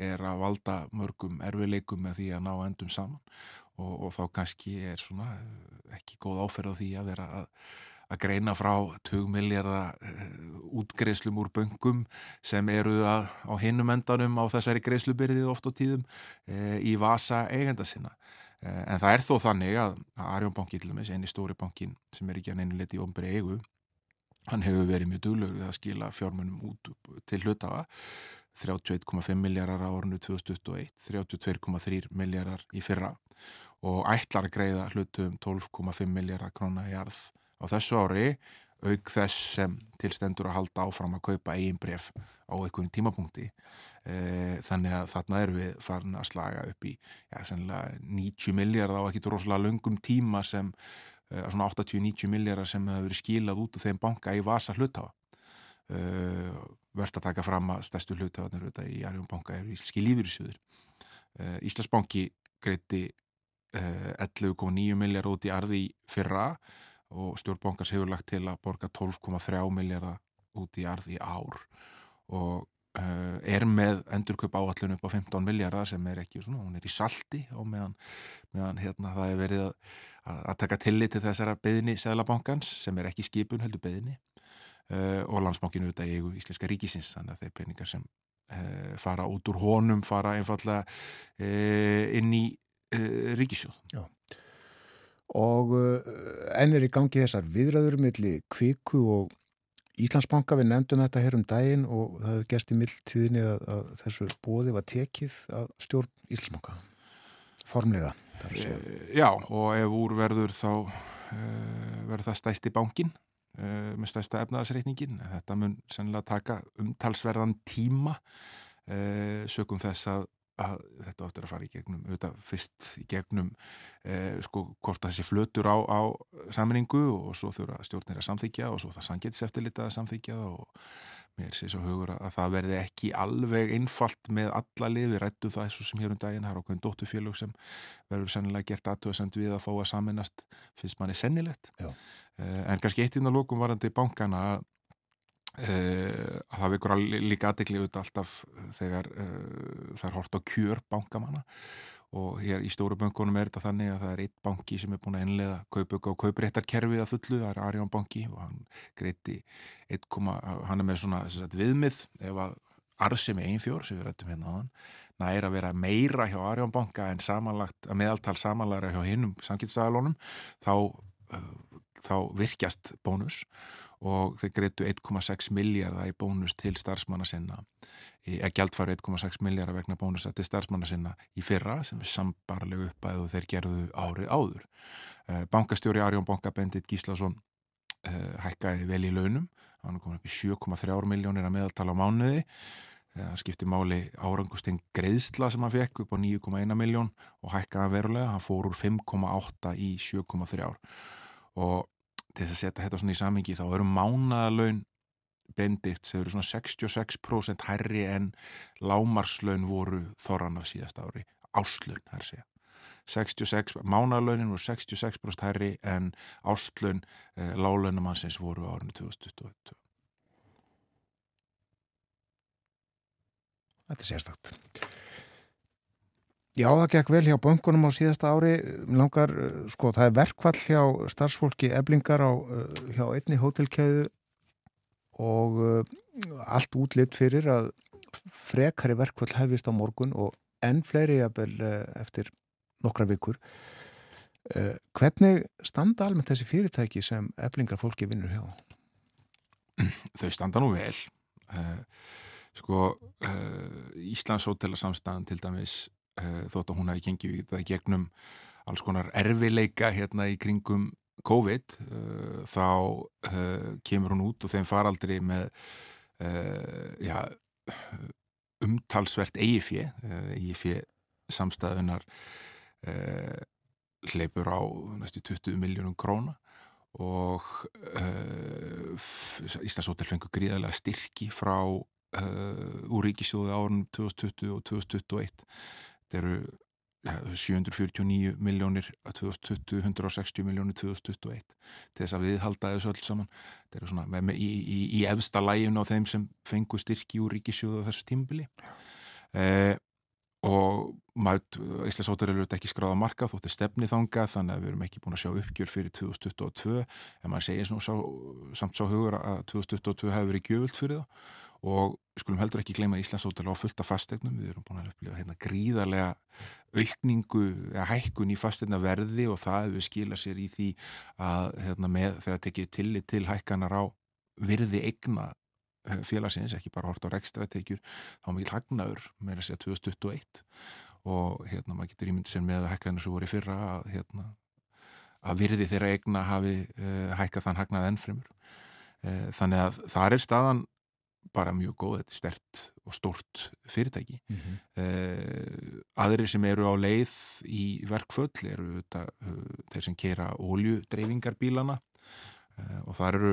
er að valda mörgum erfileikum með því að ná endum saman og, og þá kannski er svona eh, ekki góð áferð á því að vera að, að greina frá 20 miljardar útgreiðslum úr böngum sem eru að, á hinnum endanum á þessari greiðslubyrði oft á tíðum e, í vasa eigenda sinna Eh, en það er þó þannig að Arjónbanki til dæmis, eini stóri bankin sem er ekki að neina leti í ombri eigu hann hefur verið mjög duglur við að skila fjármunum út til hlutafa 31,5 miljardar á ornu 2021, 32,3 miljardar í fyrra og ætlar að greiða hlutum 12,5 miljardar króna í arð á þessu ári auk þess sem tilstendur að halda áfram að kaupa eigin bref á einhvern tímapunkti. Eh, þannig að þarna erum við farin að slaga upp í já, 90 miljardar á ekki rosalega löngum tíma sem eh, svona 80-90 miljardar sem hefur verið skilað út úr þeim banka í vasa hlutafa uh, verðt að taka fram að stærstu hlutafarnir í Arjón banka eru íslenski lífyrirsjöður uh, Íslandsbanki greiti uh, 11,9 miljardar út í arði fyrra og stjórnbankars hefur lagt til að borga 12,3 miljardar út í arði ár. Og er með endurköp áallun upp á 15 miljardar sem er ekki svona, hún er í salti og meðan, meðan hérna, það er verið að, að taka tillit til þessara beðinni Sælabankans sem er ekki skipun heldur beðinni uh, og landsmákinu auðvitað eigu Íslenska ríkisins þannig að þeir peningar sem uh, fara út úr honum fara einfallega inn í ríkisjóð Já. Og enn er í gangi þessar viðræður millir kviku og Íslandsbanka við nefndum þetta hér um daginn og það hefur gerst í mildtíðinni að, að þessu bóði var tekið af stjórn Íslandsbanka formlega e, Já og ef úr verður þá e, verður það stæsti bankin e, með stæsta efnaðasreitningin þetta mun sennilega taka umtalsverðan tíma sögum þess að að þetta áttur að fara í gegnum auðvitað fyrst í gegnum eh, sko hvort það sé flötur á, á sammenningu og svo þurfa stjórnir að samþykja og svo það sangetist eftir litið að samþykja og mér sé svo hugur að það verði ekki alveg einfalt með alla lið. Við rættu það eins og sem hér um daginn það er okkur dóttufélög sem verður sennilega gert aðtöðsend við að fá að saminast finnst manni sennilegt. Eh, en kannski eitt inn á lókum varandi bankana að Uh, það vekur líka aðdegli auðvitað alltaf þegar uh, það er hort á kjör bankamanna. Og hér í stóru bankunum er þetta þannig að það er eitt banki sem er búin að innlega kaupöku og kaupréttarkerfið að fullu, það er Arjón banki og hann greiti 1, hann er með svona sagt, viðmið ef að arðsemi einfjór sem við rættum hérna á hann næri að vera meira hjá Arjón banka en samanlagt, að meðaltal samanlæra hjá hinnum samkynstæðalónum þá, þá virkjast bónus. og þeir greitu 1,6 miljardar í bónus til starfsmanna sinna eða gjaldfari 1,6 miljardar vegna bónusa til starfsmanna sinna í fyrra sem er sambarlegu uppæðu og þeir gerðu árið áður. Eh, bankastjóri Arjón Banka Bendit Gíslason eh, hækkaði vel í launum, hann kom upp í 7,3 miljónir að meðaltala á mánuði. Það skipti máli árangustinn greiðsla sem hann fekk upp á 9,1 miljón og hækkaði verulega, hann fór úr 5,8 í 7,3 ár og til þess að setja þetta svona í samingi þá eru mánaðalaun bendikt sem eru svona 66% herri en lámarslaun voru þorran af síðast ári áslun, það er að segja 66, mánalaunin voru 66% herri en áslun eh, lálaunumannsins voru árinu 2022 Þetta er sérstakt. Já, það gekk vel hjá böngunum á síðasta ári. Langar, sko, það er verkvall hjá starfsfólki eblingar á, eh, hjá einni hótelkeiðu og uh, allt útlitt fyrir að frekari verkvall hefist á morgun og enn fleiri jafnvel eftir nokkra vikur. Hvernig standa almennt þessi fyrirtæki sem eblingar fólki vinnur hjá? Þau standa nú vel. Sko, Íslands hótelasamstæðan til dæmis þótt að hún hafi gengið í það gegnum alls konar erfileika hérna í kringum COVID uh, þá uh, kemur hún út og þeim faraldri með uh, já, umtalsvert eigifje eigifje samstæðunar hleypur á næstu 20 miljónum króna og Íslandsótel fengur gríðarlega styrki frá úr ríkisjóðu árunum 2020 og 2021 þetta eru 749 miljónir 2020, 160 miljónir 2021 til þess að við halda þessu öll saman. Þetta er svona með, með, í, í, í efsta lægin á þeim sem fengu styrki úr ríkisjóðu á þessu tímbili eh, og Íslandsóttur eru ekki skráða marka þótt er stefni þanga þannig að við erum ekki búin að sjá uppgjör fyrir 2022 en maður segir sá, samt sá hugur að 2022 hefur verið gjöfult fyrir það og skulum heldur ekki gleyma Íslandsótala á fullta fastegnum, við erum búin að upplifa hérna, gríðarlega aukningu eða hækkun í fastegna verði og það hefur skilað sér í því að hérna, með, þegar tekið tillit til hækkanar á virði eigna eh, félagsins, ekki bara hort á rekstratekjur, þá mikið hagnaður þess að 2021 og hérna maður getur ímyndið sér með að hækkanar sem voru fyrra að, hérna, að virði þeirra eigna hafi uh, hækkað þann hagnað ennfremur. Uh, þannig að það er staðan bara mjög góð, þetta er stert og stort fyrirtæki mm -hmm. uh, aðrir sem eru á leið í verkföll eru þetta, uh, þeir sem kera óljudreifingarbílana uh, og það eru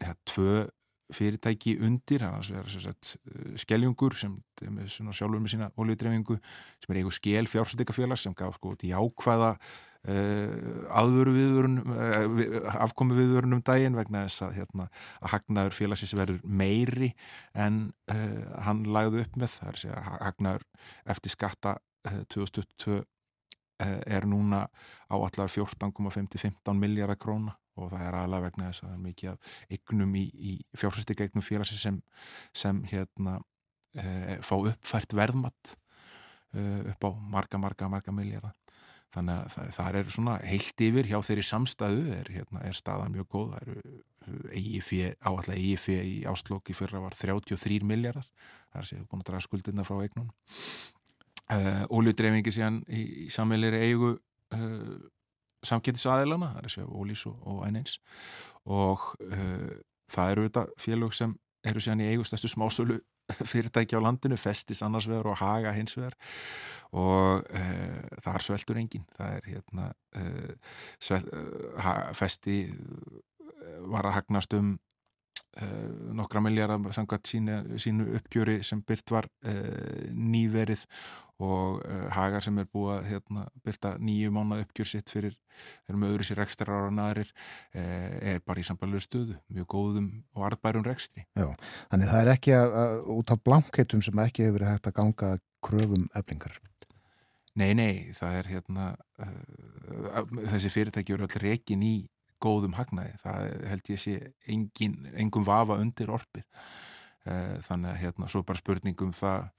ja, tvö fyrirtæki undir, þannig að það er skeljungur sem er sjálfur með sína óljudreifingu sem er eigu skel fjárstækafélag sem gaf sko til jákvæða Uh, aðvöru viðvörunum uh, afkomi viðvörunum daginn vegna þess að, hérna, að hagnaður félagsins verður meiri en uh, hann lagði upp með. Það er að segja hagnaður eftir skatta 2022 er núna á allavega 14,5-15 miljardar króna og það er aðalega vegna þess að það er mikið af eignum í, í fjárfæstika eignum félagsins sem, sem hérna fá uppfært verðmatt upp á marga, marga, marga miljardar þannig að það, það er svona heilt yfir hjá þeirri samstæðu er, hérna, er staðan mjög góð. Það eru EIF áallega í áslokki fyrra var 33 miljardar það er séu búin að draga skuldina frá eignun uh, eh, Óljudreyfingi síðan í, í sammeiliri eigu uh, samkynnisaðilana það er séu Ólís og, Einins og uh, það eru þetta félög sem eru síðan í eigustæstu smásölu fyrirtæki á landinu, festis annars vegar og haga hins vegar. Og e, það er sveltur engin það er hérna e, svel, ha, festi var að hagnast um e, nokkra miljardar samkvæmt sínu, sínu uppgjöri sem byrt var nýverið og uh, Hagar sem er búið að hérna, byrta nýju mánu uppgjör sitt fyrir þeirra með öðru sér rekstra ára nærir er bara í sambalur stöðu mjög góðum og arðbærum rekstri. Já, þannig það er ekki að, að, út af blanketum sem ekki hefur verið hægt að ganga kröfum eflingar. Nei, nei, það er hérna uh, þessi fyrirtæki eru allir rekin í góðum hagnaði, það held ég sé engin, engum vafa undir orpið þannig að hérna svo bara spurningum það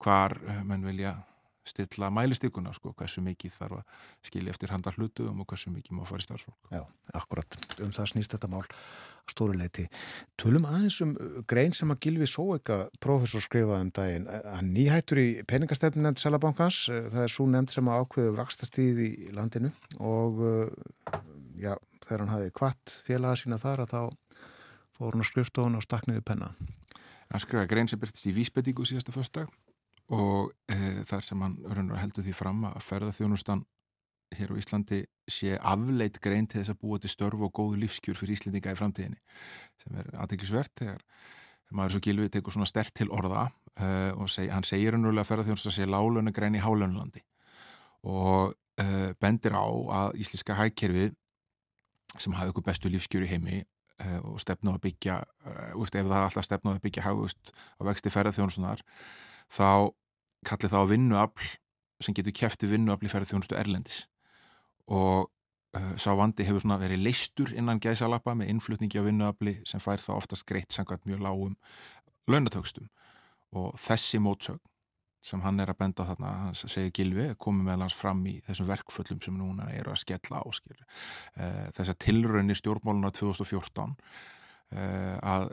hvar menn vilja stilla mælistykuna sko, hversu mikið þarf að skilja eftir handar hlutu og hversu mikið má fara í starfsfólk. Já, akkurat, um það snýst þetta mál stóruleiti. Tölum aðeins um uh, grein sem að Gilvi Sóeka professor skrifaði um daginn. Hann nýhættur í peningastefn nefnd Sælabankans, það er svo nefnd sem að ákveðu vakstastíð í landinu og já, þegar hann hafi kvart félaga sína þar að þá fór hann að skrifstofun og stakniði penna. hann skrifaði grein sem byrtist í Vísbedíku síðasta föstdag og e, þar sem hann heldur því fram að ferðarþjónustan hér á Íslandi sé afleit grein til þess að búa til störf og góðu lífskjur fyrir Íslandinga í framtíðinni sem er aðeinsvert þegar maður svo gilvið tekur svona stert til orða uh, og seg, hann segir hennulega að ferðarþjónusta sé lálönu grein í hálönulandi og uh, bendir á að íslenska hækkerfið sem hafi ykkur bestu lífskjur í heimi uh, og stefnu að byggja úst, ef það alltaf stefnu að byggja hafust á vexti ferðarþjónusunar þá kallir það á vinnuafl sem getur kæfti vinnuafl í ferðarþjónustu Erlendis. Og uh, sá vandi hefur svona verið leistur innan gæsalappa með innflutningi á vinnuafli sem fær þá oftast greitt sangað mjög lágum launatökstum. Og þessi mótsögn sem hann er að benda þarna, hann segir Gilvi, komið með hans fram í þessum verkföllum sem núna eru að skella áskil. Uh, þessar tilraunir stjórnmáluna 2014 Eh, að,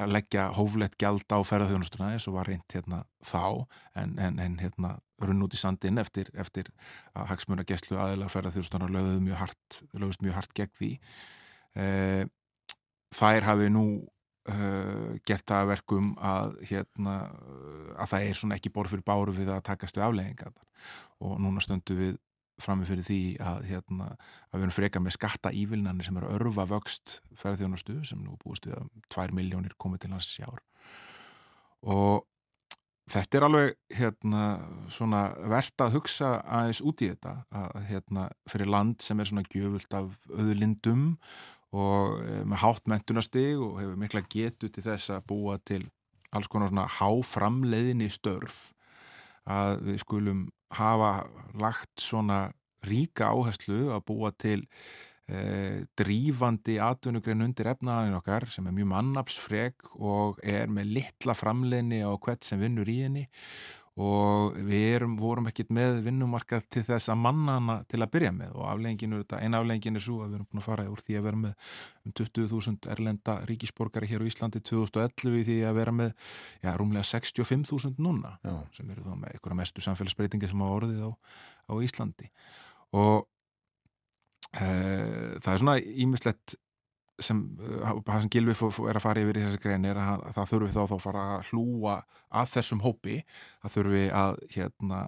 að leggja hóflegt gjald á ferðarþjónustuna eins og var reynd hérna þá en, en, en hérna runn út í sandin eftir, eftir að hagsmuna gæslu aðeinar ferðarþjónustuna lögðuð mjög hart, lögðust mjög hart gegn því e, þær hafi nú e, gert það verkum að hérna að það er svona ekki borð fyrir báru við að takast við afleggingar og núna stöndu við frammi fyrir því að, hérna, að við erum freka með skatta ívilnani sem eru örfa vöxt ferðjónastu sem nú búist við að 2 miljónir komið til hans í ár. Og þetta er alveg hérna, svona verðt að hugsa aðeins út í þetta að hérna, fyrir land sem er svona gjöfult af öðulindum og e, með hátt mentunastig og hefur mikla getu til þess að búa til alls konar svona háframleiðinni störf að við skulum hafa lagt svona ríka áherslu að búa til eh, drífandi atvinnugrein undir efnaðaninn okkar sem er mjög mannapsfreg og er með litla framleginni á hvert sem vinnur í henni og við erum, vorum ekkit með vinnumarkað til þess að manna hana til að byrja með og afleggingin er þetta, eina afleggingin er svo að við erum búin að fara úr því að vera með um 20.000 erlenda ríkisborgari hér á Íslandi 2011 því að vera með já, rúmlega 65.000 núna já. sem eru þá með einhverja mestu samfélagsbreytingi sem hafa orðið á, á Íslandi og e, það er svona ímislegt sem, það sem Gilvi er að fara yfir í þessi grein er að það þurfi þá að fara að hlúa að þessum hópi. Það þurfi að hérna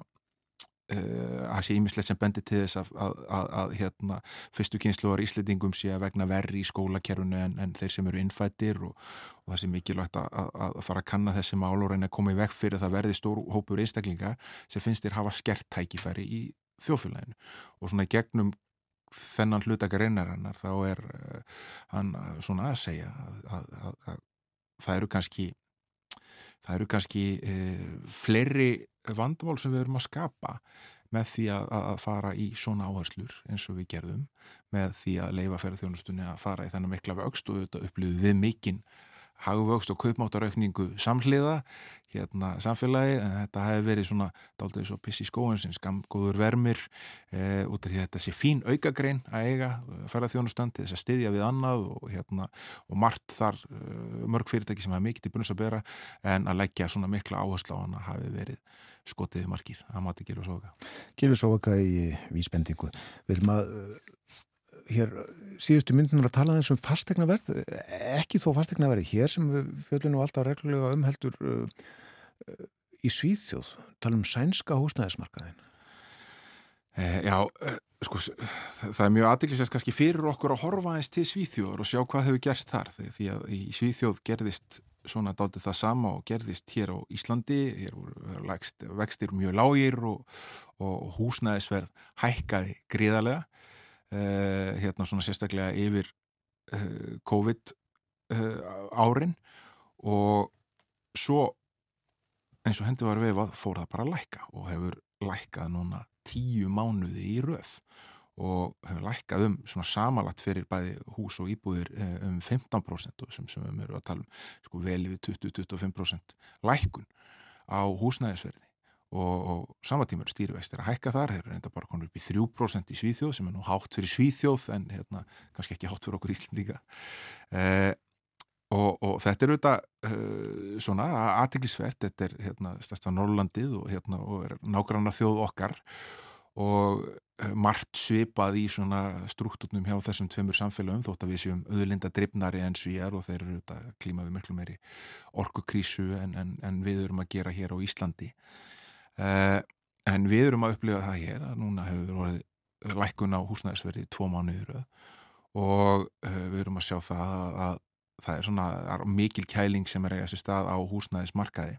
Uh, að sé ímislegt sem bendir til þess að, að, að, að hérna, fyrstu kynsluar íslitingum sé að vegna verri í skólakerfunu en, en þeir sem eru innfættir og, og það sé mikilvægt að fara að kanna þessi mál og reyna að koma í veg fyrir að það verði stór hópur einstaklinga sem finnst þér hafa skert tækifæri í þjófélaginu og svona gegnum þennan hlutakarinnarinnar þá er uh, hann uh, svona að segja að, að, að það eru kannski það eru kannski uh, fleiri vandamál sem við erum að skapa með því að, að fara í svona áherslur eins og við gerðum með því að leifa ferðarþjónustunni að fara í þennan mikla vöxt og auðvitað upplifið við mikinn hagvöxt og kaupmáttaraukningu samhliða hérna samfélagi en þetta hefði verið svona daldið svo piss í skóin sem skamgóður vermir e, út af því að þetta sé fín aukagrein að eiga ferðarþjónustandi þess að styðja við annað og, hérna, og margt þar e, mörg fyrirtæki sem hafa mikið til bunus að bera en að leggja svona mikla áherslu á hana hafi verið skotiði markið. Að mati Gilvi Sóka Gilvi Sóka í vísbendingu. Vil maður hér síðustu myndunar að tala þessum fastegnaverð, ekki þó fastegnaverði hér sem við fjöldum nú alltaf reglulega umheldur uh, í Svíþjóð, tala um sænska húsnæðismarkaðin. Eh, já, eh, sko, það er mjög aðdeglisvægt kannski fyrir okkur að horfa eins til Svíþjóður og sjá hvað hefur gerst þar því að í Svíþjóð gerðist svona dálítið það sama og gerðist hér á Íslandi, hér voru lægst, vextir mjög lágir og, og húsnæðisverð hækkaði gríðarlega hérna svona sérstaklega yfir uh, COVID uh, árin og svo eins og hendi var veifað fór það bara að lækka og hefur lækkað núna tíu mánuði í röð og hefur lækkað um svona samalagt fyrir bæði hús og íbúðir um 15% sem, sem við erum að tala um sko vel yfir 20-25% lækkun á húsnæðisverði og, og sama tíma eru stýrivextir að hækka þar, þeir eru enda bara konur upp í 3% í Svíþjóð sem er nú hátt fyrir Svíþjóð en hérna, kannski ekki hátt fyrir okkur Íslandíka eh, og, og þetta er auðvitað eh, svona aðtiklisvert, þetta er hérna, stærsta Norrlandið og, hérna, og er nágranna þjóð okkar. Og margt svipað í svona struktúrnum hjá þessum tveimur samfélagum þótt að við séum auðlinda drifnari en svíjar og þeir eru þetta klímaði miklu meiri orkukrísu en, en, en við erum að gera hér á Íslandi uh, en við erum að upplifa það hér að núna hefur orðið lækkun á húsnæðisverði tvo mánuður og uh, við erum að sjá það að, að það er svona er mikil kæling sem er eiga sér stað á húsnæðismarkaði.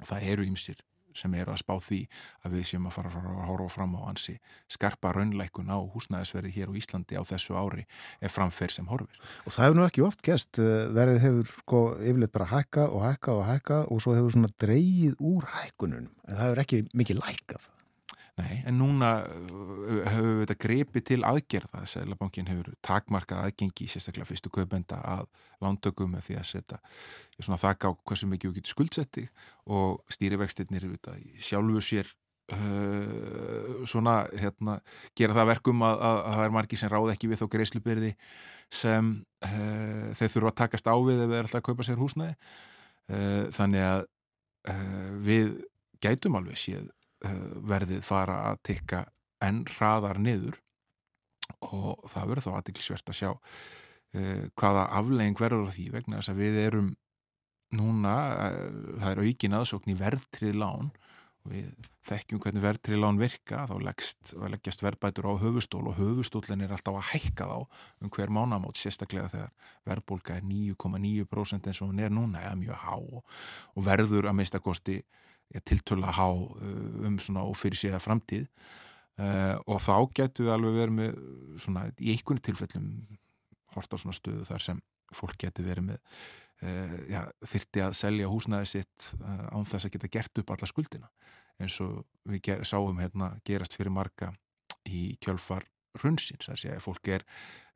Og það eru ýmsir sem eru að spá því að við séum að fara að horfa fram á hansi skarpa raunleikun á húsnæðisverði hér á Íslandi á þessu ári er framferð sem horfir. Og það hefur nú ekki oft gæst, eh, verðið hefur sko yfirleitt bara hækka og hækka og hækka og svo hefur svona dreyið úr hækkunum en það hefur ekki mikið lækað. Nei, en núna uh, hefur við þetta greipið til aðgerða. Sælabankin hefur takmarkað aðgengi sérstaklega fyrstu kaupenda að lántökum með því að setja svona þakka á hversu mikið við getum skuldsetti og stýrivextinnir sjálfur sér uh, svona hérna, gera það verkum að, að, að það er margi sem ráð ekki við þó greiðslubyrði sem uh, þeir þurfa að takast á við ef þeir að kaupa sér húsnæði. Uh, þannig að við gætum alveg séð Eh, verðið fara að tikka enn hraðar niður. Og það verður þá aðtiklisvert að sjá uh, hvaða aflegging verður því vegna þess að við erum núna, uh, það er aukin aðsókn í verðtrið lán við þekkjum hvernig verðtrið lán virka þá leggst, leggjast verðbætur á höfustól og höfustólinn er alltaf að hækka þá um hver mánamót, sérstaklega þegar verðbólka er 9,9% eins og hún er núna, eða mjög há og, verður að mista kosti tiltöla há uh, um svona ofyrir síða framtíð uh, og þá getur við alveg verið með svona í einhvern tilfellum hort á svona stöðu þar sem fólk getur verið með uh, já, þyrti að selja húsnæði sitt uh, án þess að geta gert upp alla skuldina eins og við ger, sáum hérna gerast fyrir marga í kjölfar runnsins, þar sé að fólk er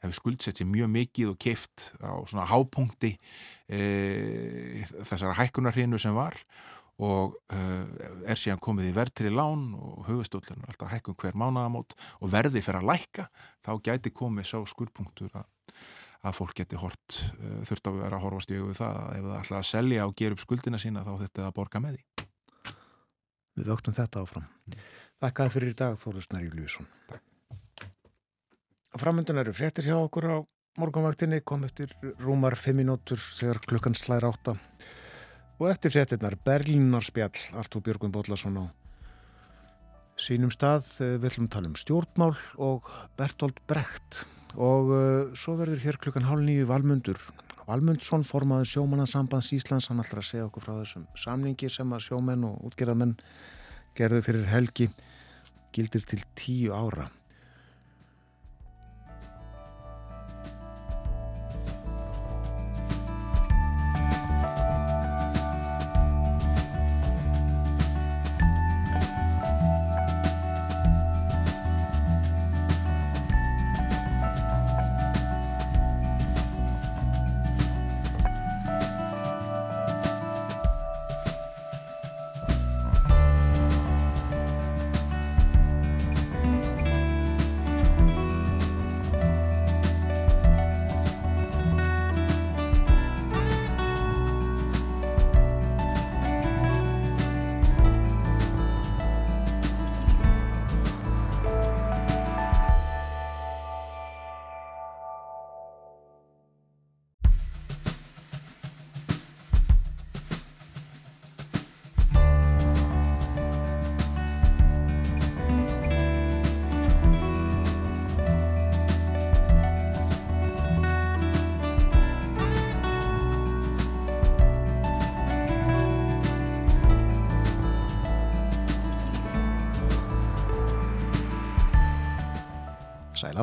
hefur skuldsett sér mjög mikið og keift á svona hápunkti e, þessara hækkunarhinu sem var og uh, er síðan komið í verðtri lán og höfustóllin er alltaf hækkum hver mánagamót og verði fyrir að lækka þá gæti komið sá skurpunktur að, að fólk geti hort uh, þurft að vera að horfast í auðvitað það að ef það ætla að selja og gera upp skuldina sína þá þetta að borga með því. Við vöktum þetta áfram. Þakkaði fyrir í dag Þólusnar Júliusson Framöndun eru fréttir hjá okkur á morgunvaktinni kom eftir rúmar 5 minútur þegar klukkan slæra átta Og eftir fréttinnar Berlínarspjall Artúr Björgum Bóllarsson á sínum stað. Eh, við ætlum að tala um stjórnmál og Bertolt Brecht. Og uh, svo verður hér klukkan hálf nýju Valmundur Valmundsson formaður sjómanansambands Íslands. Hann ætlar að segja okkur frá þessum samningi sem að sjómenn og útgerðamenn gerðu fyrir helgi gildir til tíu ára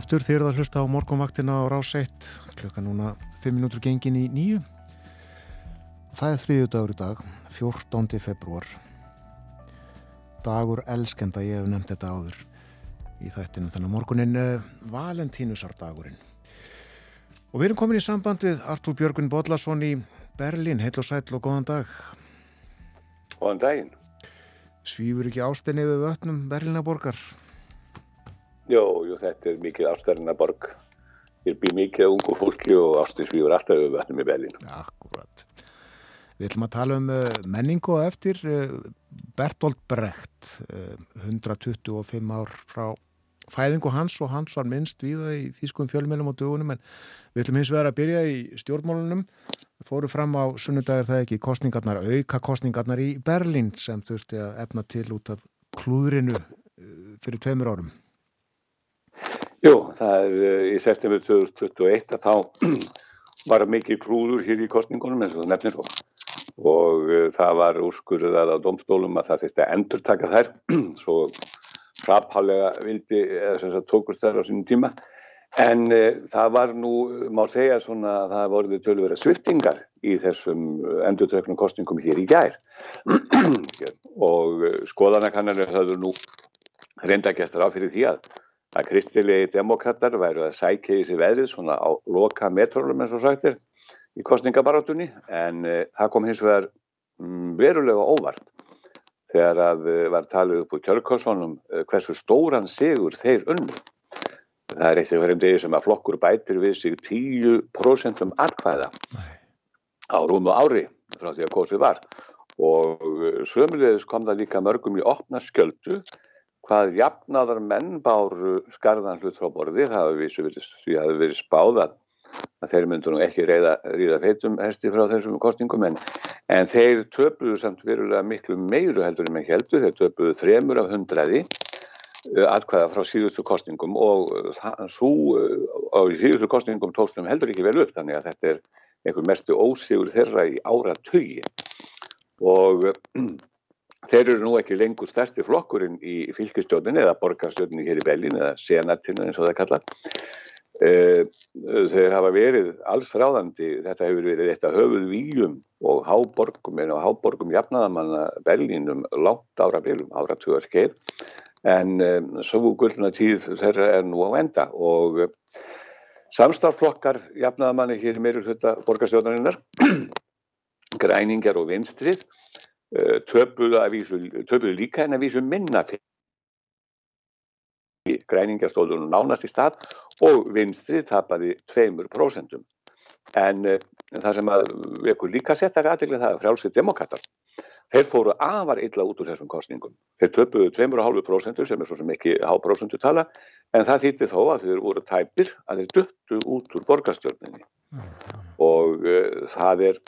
Aftur þegar það hlusta á morgunvaktina á rás 1 klukka núna 5 minútur gengin í nýju Það er þriðju dagur í dag 14. februar Dagur elskenda ég hef nefnt þetta áður í þættinu þannig morgunin uh, Valentínusardagurinn. Og við erum komin í samband við Artúr Björgun Bodlason í Berlin heil og sæl og góðan dag. Góðan daginn. Svífur ekki ástinni við vötnum Berlinaborgar Jó, jú, þetta er mikið ástæðina borg. Ég býr mikið á ungu fólki og ástæðisvíður alltaf við vatnum í Berlín. Akkurat. Við ætlum að tala um uh, menningu og eftir uh, Bertolt Brecht, uh, 125 ár frá fæðingu hans og hans var minnst við það í þýskum fjölmjölum og dögunum en við ætlum hins vegar að byrja í stjórnmálunum fóru fram á sunnudagur það ekki kostningarnar, auka kostningarnar í Berlín sem þurfti að efna til út af klúðrinu eh, fyrir tveimur árum Jú, það er uh, í september 2021 að þá var mikið klúður hér í kostningunum eins og það nefnir svo. Og uh, það var úrskurðað á domstólum að það þurfti að endur taka þær. Svo fraphálega vildi eða það tókust þær á sínum tíma. En e, það var nú, má segja svona að það voruði tölvera sviftingar í þessum endurtöknum kostningum hér í gær. Og skoðanakannanir höfðu nú reyndagestur á fyrir því að að kristilegi demokrater væru að sækja í sig veðrið svona á loka metrónum eins og sagtir í kostningabarátunni en e, það kom hins vegar mm, verulega óvart þegar að eh, var talið upp úr kjörkossonum eh, hversu stóran sigur þeir unnu. Það er eitt af hverjum degi sem að flokkur bætir við sig 10% um atkvæða á rúmu ári frá því að kosið var. Og sömulegis kom það líka mörgum í opna skjöldu hvað jafnaðar menn báru skarðan hlut frá borði, það hefur verið, verið spáðað að þeir myndu nú ekki reyða, ríða feitum hesti frá þessum kostningum en, en þeir töpuðu samt verulega miklu meiru heldur en með heldur, þeir töpuðu þremur af hundraði uh, atkvæða frá síðustu kostningum og það, svo á síðustu kostningum tókstum heldur ekki vel upp þannig að þetta er einhver mestu ósigur þeirra í ára tögi og þeir eru nú ekki lengur stærsti flokkurinn í fylgistjóninni eða borgarstjóninni hér í Bellin eða senatinu eins og það kallar Eh, þeir hafa verið alls ráðandi, þetta hefur verið eitt af höfuð výjum og háborgum en á háborgum jafnaðamanna Berlínum látt ára byrjum, ára tuga skeið en um, svo gullna tíð þeirra er nú á enda og um, samstarflokkar jafnaðamanni hér meirur þetta borgarstjóðaninnar græningar og vinstrið töpuðu líka en að vísu minna fyrir græningastóðunum nánast í stað og vinstrið tapaði 2%. En uh, það sem að við ekkur líka setja aðeins það er frjálsið demokrater. Þeir fóru afar illa út úr þessum kostningum. Þeir töpuðu 2,5% sem er svo sem ekki háprosentu tala en það þýtti þó að þeir voru tæpir að þeir duttu út úr borgarstjórninni. Og uh, það er,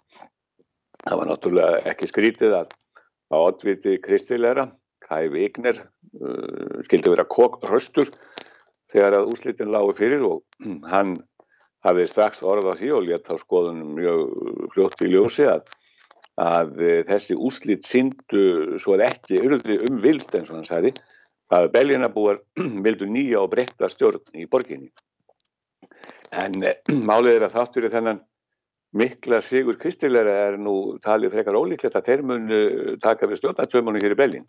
það var náttúrulega ekki skrítið að á oddviti kristilegra Kai Wigner uh, skildi vera röstur þegar að úslitin lágu fyrir og hann hafið strax orð á því og létt á skoðunum mjög fljótt í ljósi að, að uh, þessi úslit syndu svo að ekki um vilst eins og hann sagði að belginabúar vildu nýja og breytta stjórn í borginni. En eh, málið er að þáttur í þennan mikla sigur kristilegra er nú talið frekar ólíklegt að þeir munu taka við stjórnarsvömmunum hér í Belgin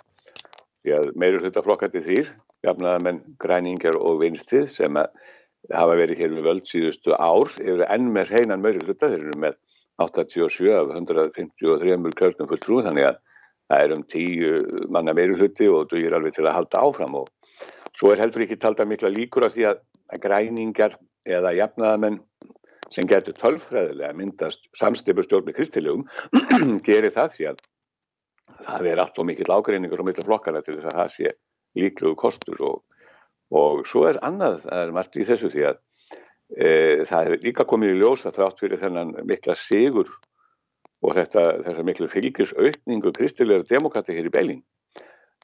því að meirur þetta flokkandi þýr, jafnaðamenn græningar og vinstið sem hafa verið hér við völd síðustu ár, eru enn með hreinan meirur hluta, þeir eru með 87 af 153 kjörnum full trú, þannig að það er um 10 manna meirur hluti og þú er alveg til að halda áfram. Og svo er heldur ekki talda mikla líkur af því að græningar eða jafnaðamenn sem getur tölfræðilega myndast samstipurstjórn með kristilugum gerir það því að það er allt og mikill ágreiningur og mikill flokkara til þess að það sé líkluðu kostur og, og svo er annað, það er margt í þessu því að e, það er líka komið í ljós að þrátt fyrir þennan mikla sigur og þetta, þessar miklu fylgisaukningu kristilegar demokrati hér í Belín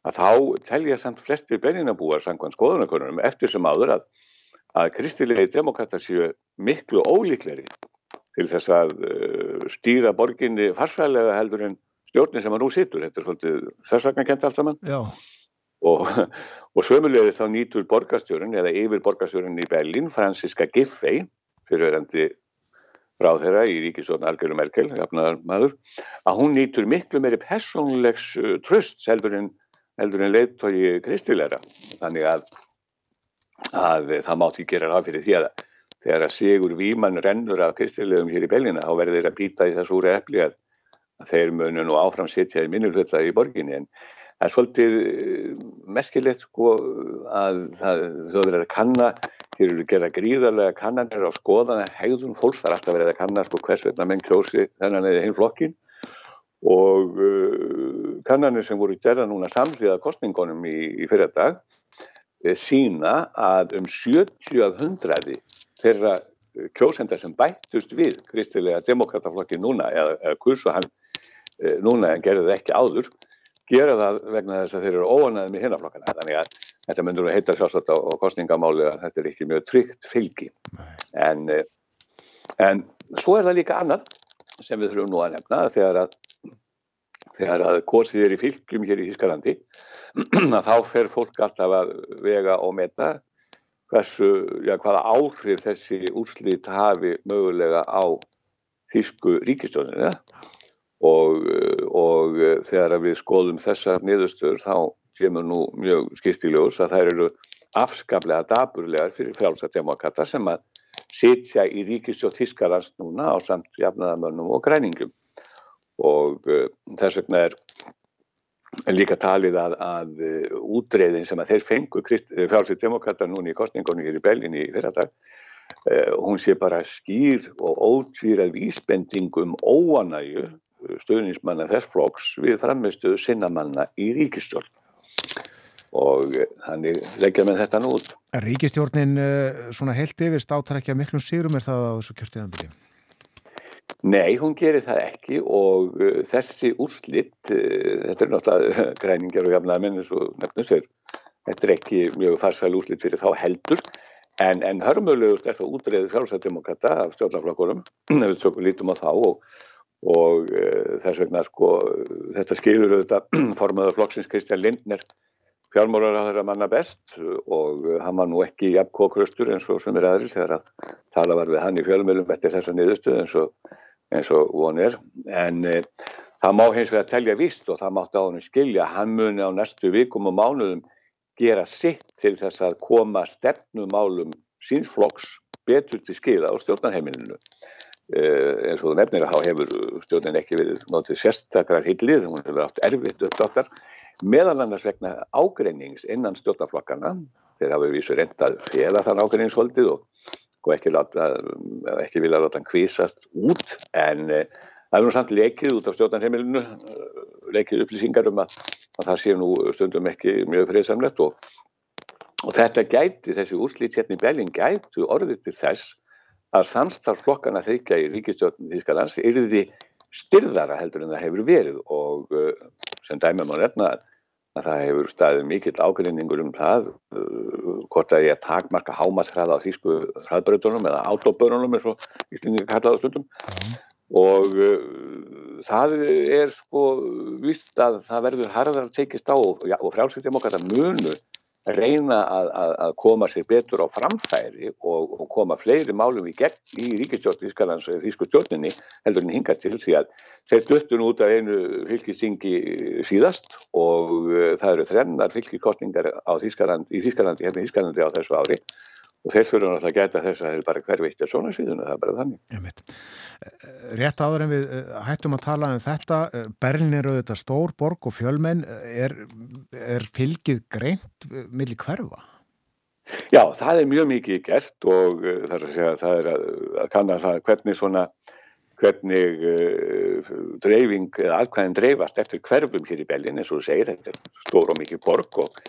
að þá telja samt flestir Belínabúar sangvann skoðunarkonunum eftir sem áður að, að kristilegi demokrata séu miklu ólíkleri til þess að uh, stýra borginni farsfælega heldur en stjórnin sem að nú situr, þetta er svolítið sérstaklega allt saman. Já. og, og sömulegði þá nýtur borgarstjórun eða yfir borgarstjórun í Berlin Franziska Giffey fyrirverandi ráð þeirra í ríkisvotna Algeru Merkel, jafnaðar að hún nýtur miklu meiri personlegs uh, tröst heldur en, en leittói kristilegra. Þannig að, að það mátt ekki gera ráð fyrir því að þegar að Sigur Víman rennur af kristilegum hér í Berlina þá verður þeir að býta í þessu úri eppli að þeir munu nú áfram sitja í minnulhutta í borginni. En það er svolítið eh, merkilegt sko að það verður að kanna, hér eru gerða gríðarlega kannanir á skoðana hegðun fólks, það er alltaf verið að kanna sko hvers vegna menn klósi þennan eða hinn flokkin og uh, kannanir sem voru gerða núna samsviða kostningunum í, í fyrir dag eh, sína að um 70 af hundraði þeirra eh, kjósenda sem bættust við kristilega demokrataflokki núna eða, eða kursu hann e, núna en gerði það ekki áður gera það vegna þess að þeir eru óanaðið með hinnaflokkana þannig að þetta myndur að heita sjálfsagt á, á kostningamáli að þetta er ekki mjög tryggt fylgi. En, en svo er það líka annað sem við þurfum nú að nefna þegar að þegar að kosið er í fylgjum hér í Hískalandi þá fer fólk alltaf að vega og meta hversu, já, hvaða áhrif þessi úrslit hafi mögulega á Þísku ríkistjóninu og, og þegar við skoðum þessar niðurstöður þá kemur nú mjög skistiljós að þær eru afskaplega daburlegar fyrir frálsademokata sem að sitja í ríkistjóð Þískalands núna á samt jafnaðamönnum og græningum og uh, þess vegna er líka talið að, að uh, útreiðin sem að þeir fengu frálsið demokrata núni í kostningunni hér í Bellin í fyrradag hún sé bara skýr og ótvíðað vísbendingum óanægu stöðnismanna þess flokks við framistuðu sinnamanna í ríkistjórn og þannig leggja með þetta nút. Ríkistjórnin svona heilt yfir státrækja miklum sírum er það á þessu kjörtiðanbyrji? Nei, hún gerir það ekki og uh, þessi úrslitt, uh, þetta er náttúrulega græningar og jafnaða mennins og nefnus er, þetta er ekki mjög farsæl úrslitt fyrir þá heldur. En, en hörmulegust er það útreðið sjálfsættdemokrata af stjórnaflokkurum, við tökum lítum á þá og, og uh, þess vegna sko þetta skilur auðvitað formaður flokksins Kristján Lindner fjármórar á þeirra manna best og hann var nú ekki jafn kókröstur eins og sem er aðri þegar að tala var við hann í fjölmjölum eftir þessa niðurstuð eins og eins og von er. En e, það má hins vegar telja vist og það mátti á hann skilja hann muni á næstu vikum og mánuðum gera sitt til þess að koma stefnumálum sínsflokks betur til skila á stjórnarheimilinu e, eins og nefnir að þá hefur stjórnin ekki verið notið sérstakar hillið, hún hefur átt erfitt uppdáttar meðal annars vegna ágreinings innan stjórnarflokkana þeir hafa vísu reyndað fela þann ágreiningsholdið og og ekki, ekki vilja láta hann kvísast út en e, það er nú samt leikið út af stjórnarheimilinu eh, leikið upplýsingar um að, að það sé nú stundum ekki mjög friðsamlegt og, og þetta gæti, þessi úrslýtt hérna í Belgin gæti orðið til þess að samstarflokkana þeikja í ríkistjórnum Þískalands er því styrðara heldur en það hefur verið og eh, sem dæmum á nefna að það hefur staðið mikill ágrinningur um það uh, hvort að ég takmarka hámasræða á þýsku hraðbröðunum eða autobörunum eins og íslendingar kallaða stundum mm. og uh, það er sko vist að það verður harðar að tekist á og, og frálsýttjum okkar að munu reyna að, að, að koma sér betur á framfæri og, og koma fleiri málum í gegn í ríkistjórn Ískalands eða Þísku stjórninni heldur en hinga til því að þeir döttun út af einu fylgistingi síðast og uh, það eru þrennar fylgiskostningar Þískaland, í Þískalandi, hérna á þessu ári og þeir fyrir að geta þess að þeir bara hverfitt er svona síðan, það er bara þannig. Eh, rétt áður en við eh, hættum að tala um þetta, eh, Berlin er auðvitað stór borg og fjölmenn, er, er fylgið greint millir hverfa? Já, það er mjög mikið gert og það er að segja, það er að, að kanna það hvernig svona, hvernig uh, dreifing eða alkvæðin dreifast eftir hverfum hér í Berlin, eins og þú segir, þetta er stór og mikið borg og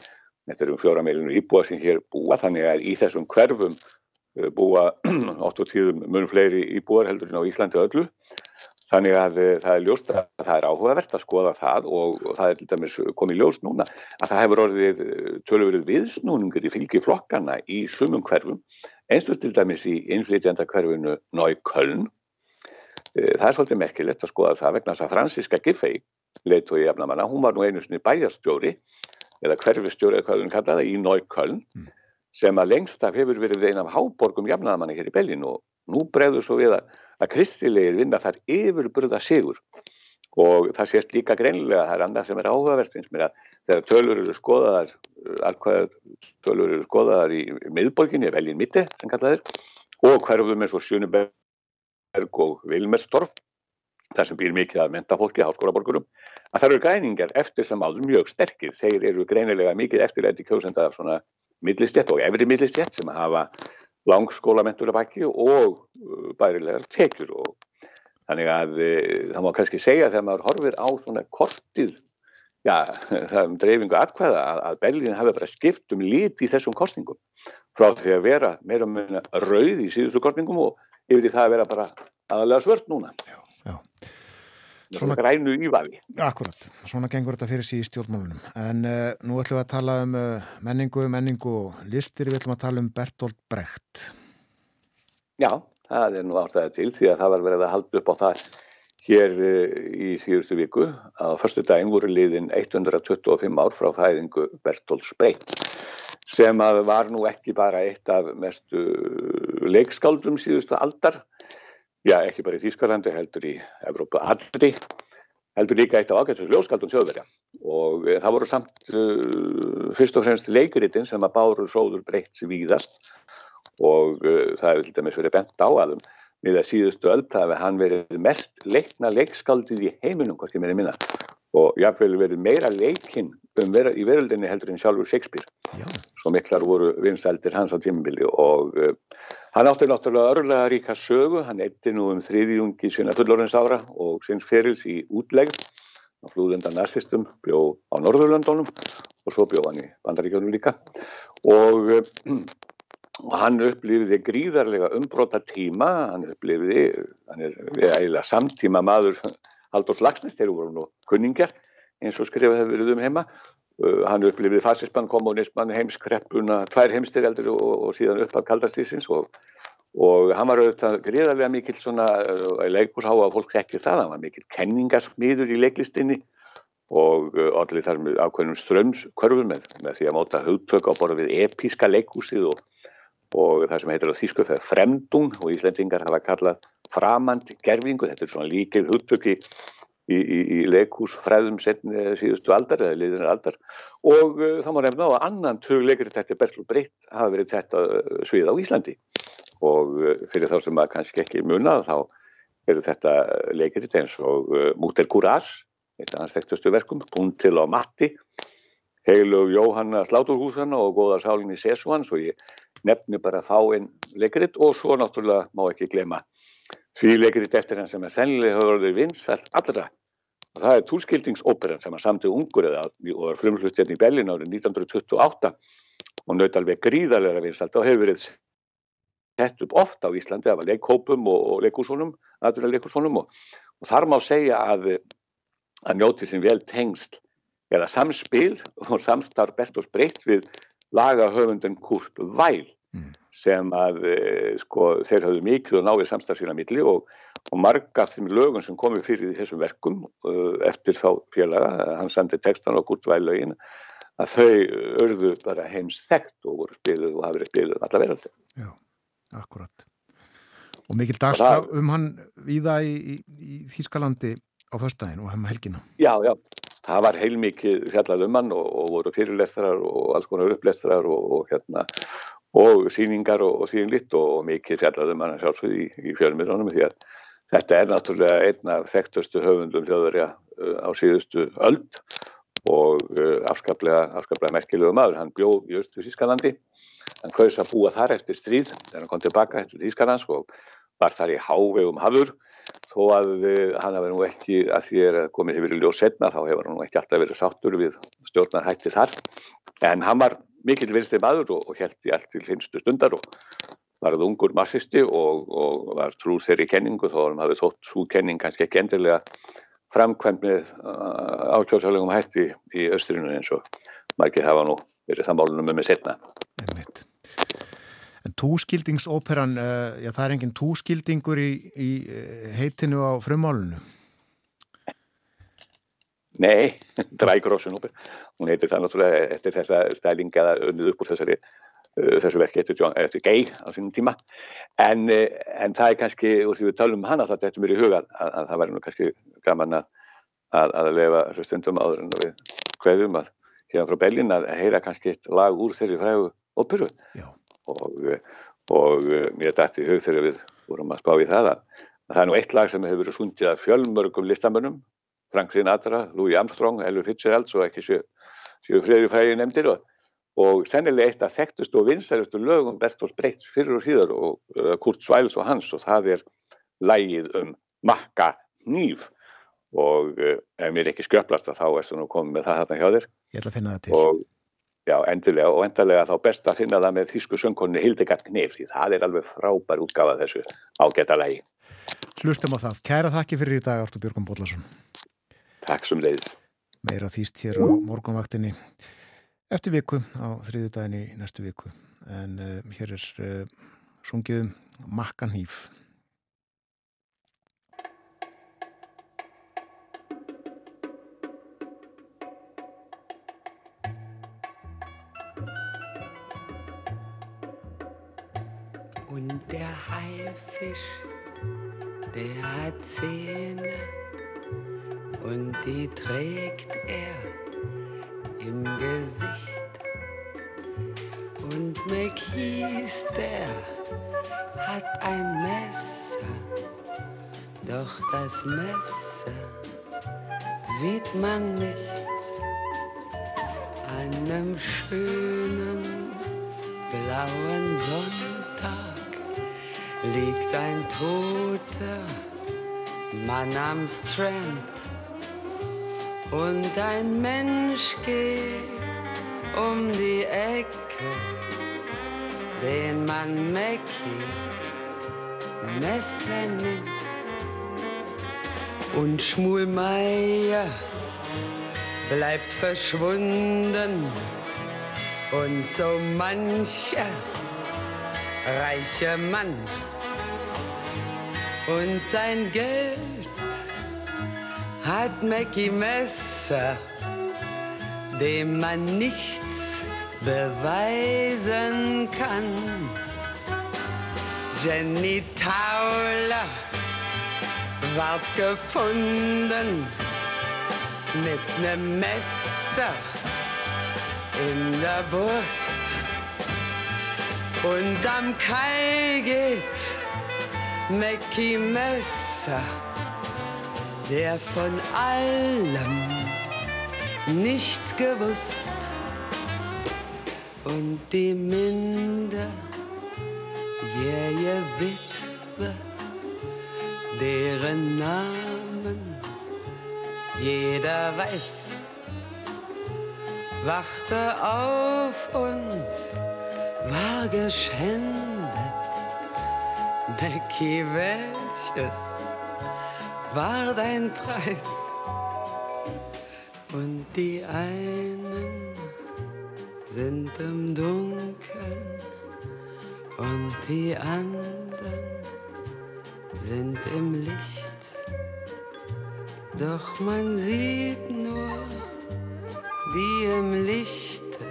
Þetta eru um fjóra meilinu íbúa sem hér búa þannig að í þessum hverfum uh, búa 8-10 munum fleiri íbúar heldur en á Íslandi öllu. Þannig að uh, það er ljóst að það er áhugavert að skoða það og, það er til dæmis komið ljóst núna að það hefur orðið uh, tölurverið viðsnúningur í fylgi flokkana í sumum hverfum eins og til dæmis í innflytjanda hverfinu Nájköln. Það er svolítið merkilegt að skoða það vegna þess að Franziska Giffey, leitt og ég efna manna, hún var nú einu sinni bæjarstjóri eða hverfistjóri eða hvað við kallaði í Nájköln mm. sem að lengst af hefur verið einn af háborgum jafnaðamanni hér í Bellin og nú bregður svo við að, að kristilegir vinna þar yfirburða sigur og það sést líka greinlega það er annað sem er áhugavert eins með að þegar tölur eru skoðaðar allkvæðar tölur eru skoðaðar í miðborginni, Bellin mitti sem kallaðir og hverfum eins og Sjönuberg og Vilmerstorf þar sem býr mikið að menta fólki, háskólaborgurum, að það eru græningar eftir sem áður mjög sterkir. Þeir eru greinilega mikið eftirleiti kjósenda af svona millistjett og efri millistjett sem hafa langskólamentur að baki og uh, bærilegar tekjur og þannig að e, það má kannski segja þegar maður horfir á svona kortið já, það er um dreifingu atkvæða að, að Berlín hafi bara skipt um lit í þessum kostningum frá því að vera meira meina rauð í síðustu kostningum og yfir í það að vera bara aðalega svört núna. Já, já. Svona grænu ívafi. Akkurat, svona gengur þetta fyrir síðan í stjórnmálunum. En uh, nú ætlum við að tala um uh, menningu, menningu og listir, við ætlum að tala um Bertolt Brecht. Já, það er nú ástæðið til því að það var verið að halda upp á það hér uh, í síðustu viku. Á förstu daginn voru liðin 125 ár frá fæðingu Bertolt Brecht sem að var nú ekki bara eitt af mestu leikskáldum síðustu aldar já, ekki bara í Þýskalandi, heldur í Evrópa allri, heldur líka eitt af ágættis ljóskaldun þjóðverja. Og e, það voru samt uh, fyrst og fremst leikuritin sem að báru sóður breytt sér víðast. Og uh, það hefur til dæmis verið bent á aðum við að síðustu öll það hefur hann verið mest leikna leikskaldið í heiminum, hvort ég meiri minna. Og jáfnveil verið meira leikinn um vera, í veröldinni heldur en sjálfur Shakespeare. Já. svo miklar voru vinsældir hans á tímubili og uh, hann átti náttúrulega örlega ríka sögu. Hann eitti nú um þriðjungi sinna fullorins ára og sinns ferils í útlegð. Á flúðundan nazistum bjó á Norðurlöndunum og svo bjó hann í bandaríkjónum líka. Og uh, og hann upplifiði gríðarlega umbróta tíma hann upplifiði hann er eiginlega samtíma maður Haldur Slagsnes, þeir voru nú kunningar eins og skrifað hefur verið um heima hann upplifið fascismann, kommunismann heimskreppuna, tvær heimstyrjaldur og, og síðan upp af kaldarstísins og, og hann var auðvitað gríðarlega mikil svona uh, leikúshá að fólk ekki það, hann var mikil kenningarsmiður í leiklistinni og uh, allir þar með ákveðnum strömskörfum með, með því að móta hugtök á borðu við episka leikúsið og, og það sem heitir á þýsku fyrir fremdung og íslendingar hafa kallað framand gerfingu, þetta er svona líkið hugtöki í, í, í leikhúsfræðum setni síðustu aldar eða liðinu aldar. Og uh, þá má nefna á að annan töguleikri þetta Bertil Breytt hafa verið þetta uh, svið á Íslandi. Og uh, fyrir þá sem maður kannski ekki munað þá eru þetta leikri eins og uh, Múter Kurás eitt af hans þekktustu verkum, Puntil og Matti Heilu Jóhanna Sláturhúsana og Góða Sálinni Sessuans og ég nefni bara þá einn leikrit og svo náttúrulega má ekki glema Því leikrit eftir hann sem er sennilega höfður orðið vinsall allra. Og það er túlskildingsoperan sem hann samtið ungur eða og var frumslutt hérna í Bellin árið 1928 og naut alveg gríðarlega vinsalt og hefur verið sett upp ofta á Íslandi, var leikhópum og, og leikúsónum, naturlega leikúsónum og, og þar má segja að að njóti sem vel tengst eða samspil og samstarf best og spreitt við lagahöfundan Kurt Weil mm sem að eh, sko, þeir hafðu mikið og náði samstagsfélagin að milli og, og marga af þeim lögum sem komið fyrir þessum verkum uh, eftir þá félaga, hann sendi textan og gúttvæðlaugin að þau örðu bara heims þekkt og voru spiluð og hafi verið spiluð allar verðaldi. Já, akkurat. Og mikil dagskraf um hann viða í, í, í Þýskalandi á förstæðin og hefum helgina. Já, já, það var heilmikið fjallað um hann og, og voru fyrirlestrar og alls konar upplestrar og, og hérna og síningar og, og síninglitt og, og mikið fjallaðum hann sjálfsögð í, í fjölmiðlunum því að þetta er náttúrulega einn af þekktustu höfundum þjóðverja uh, á síðustu öld og uh, afskaplega, afskaplega merkilegu maður. Hann bjóð í Östu Þískanandi, hann kaus að búa þar eftir stríð þegar hann kom tilbaka eftir Þískanans og var þar í hávegum hafur. Þó að uh, hann hafi nú ekki, að því er komið hefur í ljóð setna, þá hefur hann nú ekki alltaf verið sáttur við stjórnarhætti þar. En hann var mikill vinstri maður og, og held í allt til hinstu stundar og varð ungur massisti og, og var trúð þeirri kenningu þó að hann hafi þótt svo kenning kannski ekki endilega framkvæmt með uh, ákjóðsállegum hætti í austrinu eins og margir hafa nú verið þammálunum með mig setna. Einmitt. En túskildingsóperan, uh, já það er enginn túskildingur í, í uh, heitinu á frumálunu? Nei, Drægrossun hún heitir það náttúrulega eftir þessa stæling eða unnið upp úr þessari uh, þessu verki eftir, John, eftir Gay á sínum tíma. En, uh, en það er kannski, úr því við talum um hana þetta er mér í huga að, að það væri nú kannski gaman að, að, að lefa þessu stundum áður en við hverjum að hérna frá Belgin að heyra kannski eitt lag úr þeirri frægu óperu. Og, og uh, mér dætti í hug þegar við vorum að spá í það að það er nú eitt lag sem hefur verið sundið af fjölmörgum listamönnum Frank Sinatra, Louis Armstrong, Elvis Fitzgerald og ekki séu, séu friðri fræði nefndir og, og sennilega eitt af þekktust og vinsælustu lögum Bertolt Brecht fyrir og síðar og uh, Kurt Svæls og hans og það er lægið um makka nýf og uh, ef mér ekki skjöplast þá erstu nú komið með það hérna hjá þér Ég ætla að finna það til og já, endilega og endilega þá best að finna það með þýsku söngkonni Hildegard Knef því það er alveg frábær útgafa þessu ágæta lægi Hlustum á það. Kæra þakki fyrir í dag Artur Björgum Bóllarsson. Takk sem leiðis Meira þýst hér á morgunvaktinni eftir viku á þriðu daginn í næstu viku. En uh, hér er uh, sungið um makkan hýf Und der Haifisch, der hat Zähne und die trägt er im Gesicht. Und McKees, der hat ein Messer, doch das Messer sieht man nicht an einem schönen blauen Sonntag. Liegt ein toter Mann am Strand und ein Mensch geht um die Ecke, den man Mackie Messer nennt. Und Schmulmeier bleibt verschwunden und so mancher reicher Mann und sein Geld hat Mackie Messer, dem man nichts beweisen kann. Jenny Tauler ward gefunden mit nem Messer in der Brust und am Kai geht Mackie Messer, der von allem nichts gewusst und die minderjährige Witwe, deren Namen jeder weiß, wachte auf und war geschändet. Becky, welches war dein Preis? Und die einen sind im Dunkeln und die anderen sind im Licht. Doch man sieht nur die im Lichte,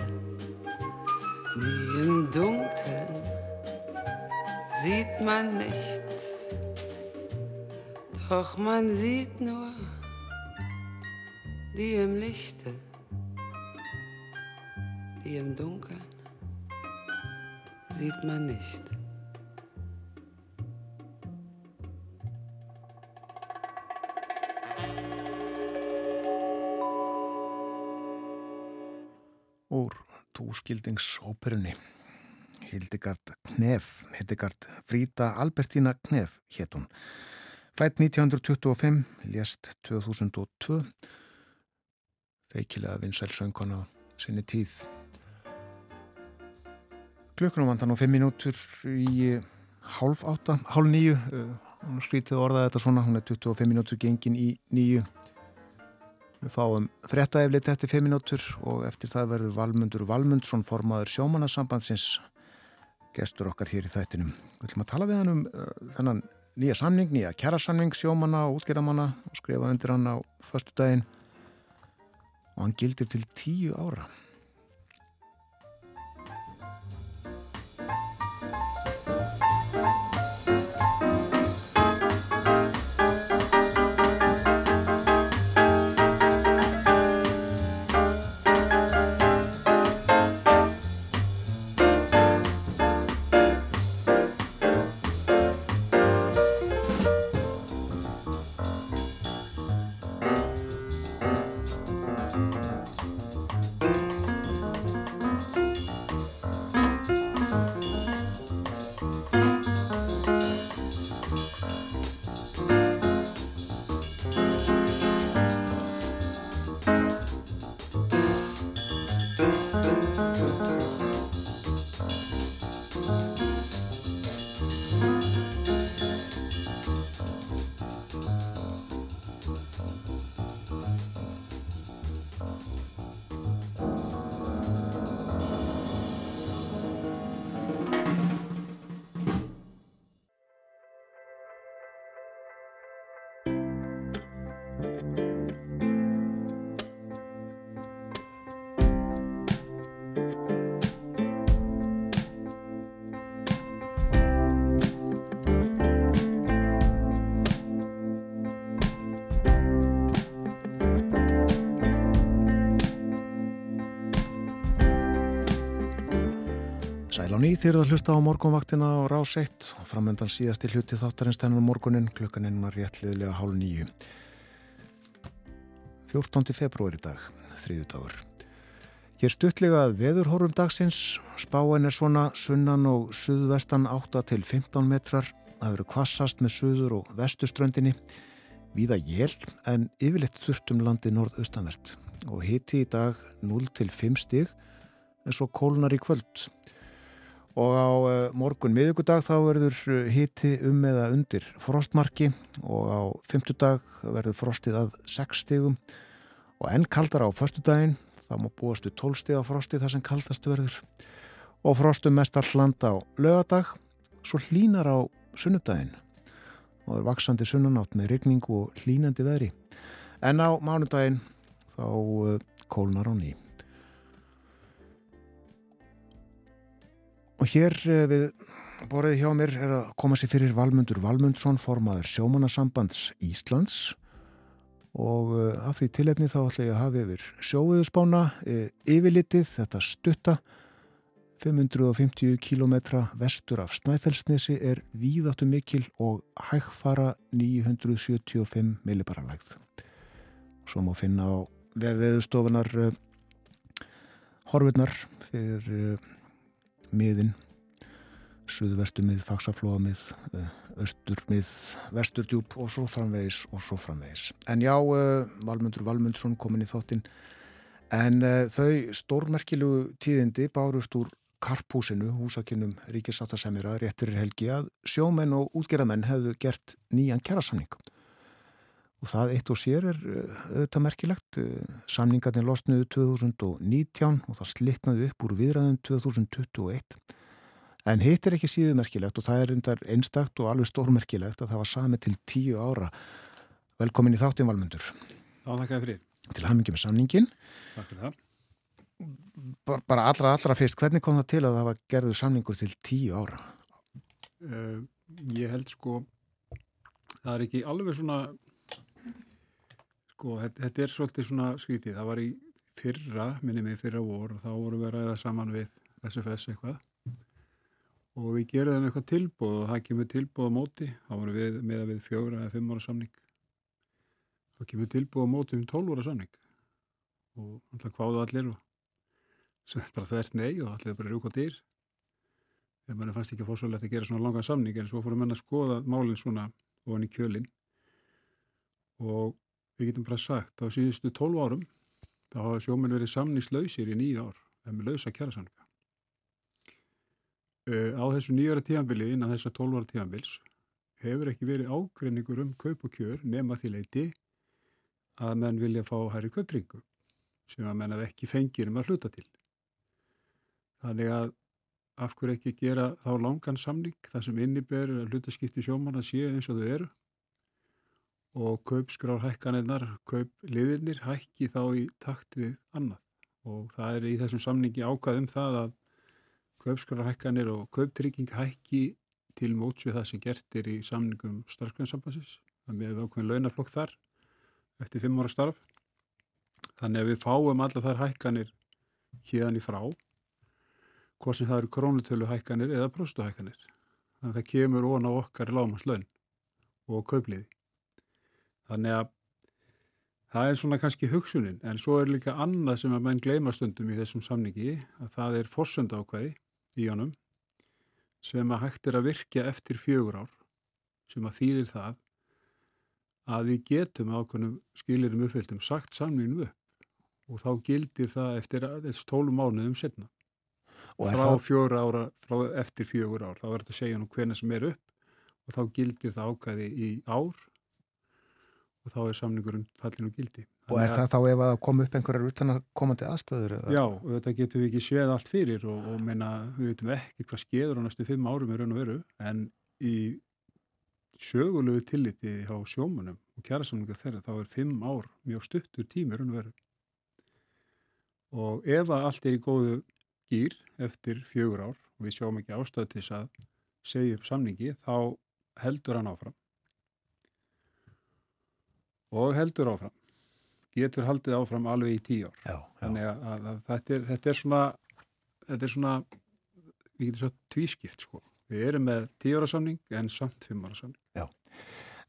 die im Dunkeln sieht man nicht. Doch man sieht nur die im Lichte, die im Dunkeln sieht man nicht. úr túskildingsóperunni Hildegard Knef Hildegard Frída Albertína Knef hétt hún fætt 1925, lést 2002 feikilega vinsælsöngkona á sinni tíð. Klukkunum vantar nú 5 minútur í hálf átta, hálf nýju hún skrítið orðað þetta svona hún er 25 minútur gengin í nýju Við fáum frettaeflit eftir 5 minútur og eftir það verður Valmundur Valmundsson formaður sjómanarsambandsins gestur okkar hér í þættinum. Við ætlum að tala við hann um uh, þennan nýja samning, nýja kjærasamning sjómana og útgerðamanna og skrifa undir hann á förstu daginn og hann gildir til 10 ára. Ný þýrðu að hlusta á morgunvaktina á rás 1 og framöndan síðasti hluti þáttarins þennan morgunin klukkaninn var réttliðlega hálf nýju. 14. februar í dag, þriðu dagur. Hér stuttlega að veðurhórum dagsins, spáin er svona sunnan og suðvestan 8 til 15 metrar, það eru kvassast með suður og vestuströndinni, víða jél en yfirleitt þurftum landi norðaustanvert og hiti í dag 0 til 5 stig en svo kólnar í kvöld og á uh, morgun miðugudag þá verður uh, hiti um eða undir frostmarki og á fymtudag verður frostið að 6 stigum. Og enn kaldar á förstudaginn þá má búastu 12 stig á frostið þar sem kaldast verður. Og frostum mest all land á lögadag svo hlínar á sunnudaginn. Og er vaksandi sunnanátt með rigning og hlínandi veðri. En á mánudaginn þá uh, kólnar á ný Og hér eh, við borðið hjá mér er að koma sér fyrir Valmundur Valmundsson, formaður sjómanasambands Íslands og eh, af því tilefni þá ætla ég að hafa yfir sjóiðusbána eh, yfirlitið, þetta stutta 550 km vestur af Snæfellsnesi er víðáttu mikil og hægfara 975 millibara lægð. Svo má finna á veðveðustofunar horfurnar fyrir miðin suðvestumið, faksaflóamið östurmið, vesturdjúb og svo framvegis og svo framvegis. En já, uh, Valmundur Valmundsson komin í þáttinn. En uh, þau stórmerkilugu tíðindi bárust úr Karphúsinu, húsakinnum Ríkisáttasemjara réttir helgi að sjómenn og útgerðamenn hefðu gert nýjan kjærasamning og það eitt og sér er auðvitað merkilegt. Samningarnir losnuðu 2019 og það slittnaði upp úr viðræðum 2021 en hitt er ekki síðu merkilegt og það er undar einstakt og alveg stórmerkilegt að það var sami til tíu ára. Velkomin í þáttum Valmundur. Já, þakka fyrir. Til hamingi með samningin Takk fyrir það. Bara, bara allra allra fyrst, hvernig kom það til að það var gerðu samningur til tíu ára? uh, Ég held sko það er ekki alveg svona sko, þetta, þetta er svolítið svona skrítið, það var í fyrra, minni mig fyrra vor og þá vorum við að ræða saman við SFS eitthvað. Og við gerðum eitthvað tilbúð og það kemur tilbúð á móti, þá vorum við með að við fjóra eða fimm ára samning. Þá kemur tilbúð á móti um tólv ára samning. Og alltaf hvaðu allir og er bara þvert nei og allir bara rúk á dýr þegar mann fannst ekki fórsvöldilegt að gera svona langan samning en svo fórum mann að skoða málinn svona ofan í kjölinn. Og við getum bara sagt á síðustu 12 árum þá hafa sjóminn verið samningslausir í nýja ár eða með lausa kjærasamninga. Uh, á þessu nýjara tífambili innan þessa 12 ára tífambils hefur ekki verið ágreiningur um kaup og kjör nema því leiti að menn vilja fá hærri kaupringu sem að menn að ekki fengir um að hluta til. Þannig að af hverju ekki gera þá langan samning þar sem inniber að hlutaskipti sjómanna séu eins og þau eru og kaupskrárhækkanirnar, kaupliðirnir hækki þá í takt við annað. Og það er í þessum samningi ákvað um það að kaupskrárhækkanir og kauptrygging hækki til móts við það sem gert er í samningum starfsgrænsambansins, það með ákveðin launaflokk þar eftir fimm ára starf. Þannig að við fáum alla þar hækkanir híðan í frá hvort sem það eru krónutölu hækkanir eða próstuhækkanir þannig að það kemur ón á okkar lámaslaun og kaupliði Þannig að það er svona kannski hugsunin en svo er líka annað sem að menn gleyma stundum í þessum samningi að það er forsönda ákvæði í honum sem að hægt er að virkja eftir fjögur ár sem að þýðir það að við getum ákveðnum skilirum uppfylltum sagt samninginu upp og þá gildir það eftir aðeins 12 mánuðum setna. Og Frá fjögur ára, frá eftir fjögur ár. Þá er þetta að segja nú hvena sem er upp og þá gildir það ákvæði í ár og þá er samningurinn fallin og gildi. og er það þá ef að koma upp einhverjar utan að komandi aðstæður? Eða? Já, þetta getum við ekki séð allt fyrir og, og meina, við veitum ekki hvað skeður á næstu fimm árum í raun og veru en í sögulegu tilliti á sjómanum og kjærasamlinga þeirra þá er fimm ár mjög stuttur tími raun og veru og ef að allt er í góðu gýr eftir fjögur ár og við sjáum ekki ástæðu til þess að segja upp samningi þá heldur hann áfram og heldur áfram. Getur haldið áfram alveg í tíu ár. Já, já. þannig að, að, að þetta, er, þetta er svona þetta er svona við getum svo tvískipt sko. Við erum með tíu ára samning en samt fimm ára samning.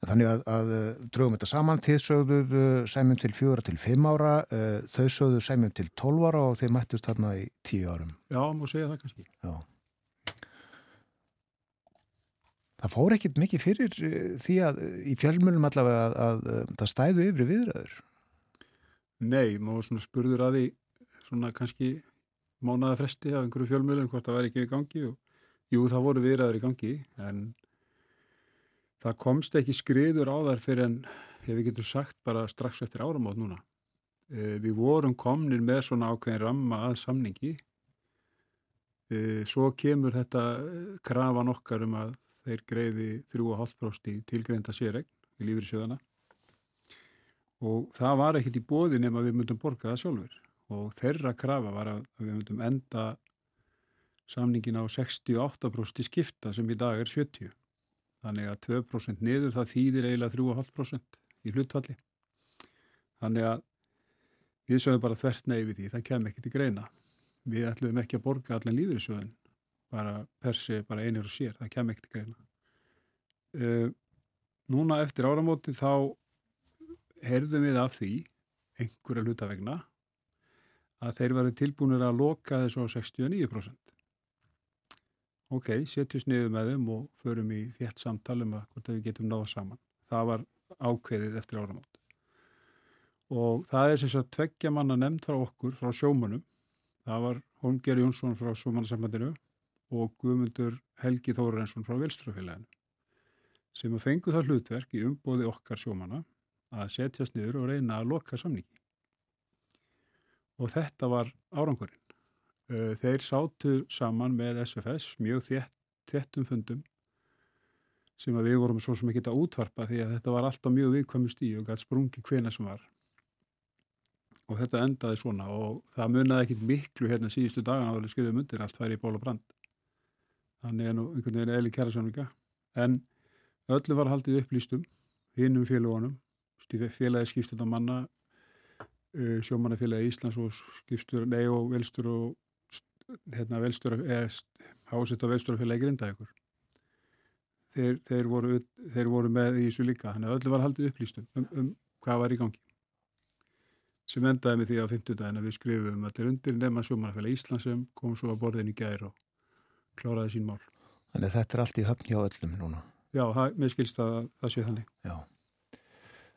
Þannig að, að uh, drögum þetta saman, þið sögðuð uh, sæmjum til fjóra til fimm ára, uh, þau sögðuð sæmjum til tólv ára og þið mættust þarna í tíu árum. já, má segja það kannski. Já. Það fór ekkit mikið fyrir uh, því að uh, í fjölmjölum allavega að, að, að það stæðu yfir viðræður. nei, má svona spurður að því svona kannski mánaða fresti af einhverju fjölmjölum hvort það væri ekki í gangi og jú, það voru viðræður í gangi en það komst ekki skriður á þær fyrir en ef við getum sagt bara strax eftir áramót núna e, við vorum komnir með svona ákveðin ramma að samningi e, svo kemur þetta eh, krafan okkar um að þeir greiði 3,5% í tilgreinda sérregn í lífriðsjöðana og það var ekkit í bóði nema við myndum borga það sjálfur og þeirra krafa var að við myndum enda samningin á 68% skipta sem í dag er 70 þannig að 2% niður það þýðir eiginlega 3,5% í hlutfalli. Þannig að við sögum bara þvert nei við því, það kem ekki til greina. Við ætlum ekki að borga allan lífriðsjöðun bara per se, bara einir og sér, það kem til greina uh, núna eftir áramóti þá heyrðum við af því einhverja hlutavegna að þeir varu tilbúinir að loka þessu á 69%. Ok, setjum niður með þeim og förum í þétt samtalum að hvort við getum náða saman. Það var ákveðið eftir áramót. Og það er sem sagt tveggja manna nefnd frá okkur, frá sjómanum. Það var Holmger Jónsson frá sjómanasambandinu og Guðmundur Helgi Þórensson frá Vilstrufélaginu sem að fengu það hlutverk í umbóði okkar sjómana að setjast niður og reyna að loka samningi. Og þetta var árangurinn. Uh, Þeir sátu saman með SFS mjög þétt, þéttum fundum sem að við vorum svo sem að útvarpa því að þetta var alltaf mjög viðkvæmu stíu og gæti sprungi hvena sem var. Og þetta endaði svona og það munaði ekkit miklu hérna síðustu dagan áður en skriðum undir allt færi í ból og brand. Þannig er nú einhvern veginn eðli kæra samlinga. En öllu var haldið upplýstum, hinnum félagunum, félagi skipstur á manna, uh, sjómannafélagi Íslands og skipstur, nei og velstur og hérna velstur, hásett á velsturafélagi Grindavíkur. Þeir, þeir, voru, þeir voru með í þessu líka, þannig að öllu var haldið upplýstum um, um hvað var í gangi. Sem endaði með því á 50 daginn að við skrifum allir undir nema sjómannafélagi Íslands sem kom svo að borðin í gæri og kláraði sín mál. Þannig að þetta er allt í höfn hjá öllum núna. Já, mér skilst að það sé þannig. Já.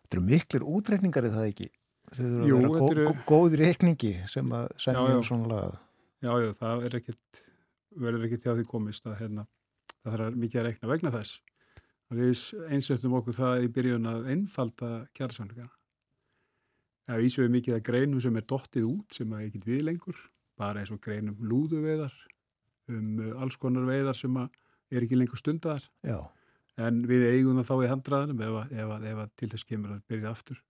Þetta eru miklir útreikningar í það ekki. Þau eru að vera eru- gó, góð reikningi sem að semja um svona lagað. Já, já, það er ekkit, verður ekkit hjá því komist að hérna, það þarf mikið að reikna vegna þess. Við einsettum okkur það í byrjun að einfalda kjærasamlinga. Það vísum við mikið að greinum sem er dottið út, sem að ekkit við lengur, bara eins og greinum lúðuveiðar, um uh, alls konar veiðar sem að er ekki lengur stundar, Já. en við eigum það þá í handraðanum ef, að- ef, að- ef að til þess kemur að byrja aftur.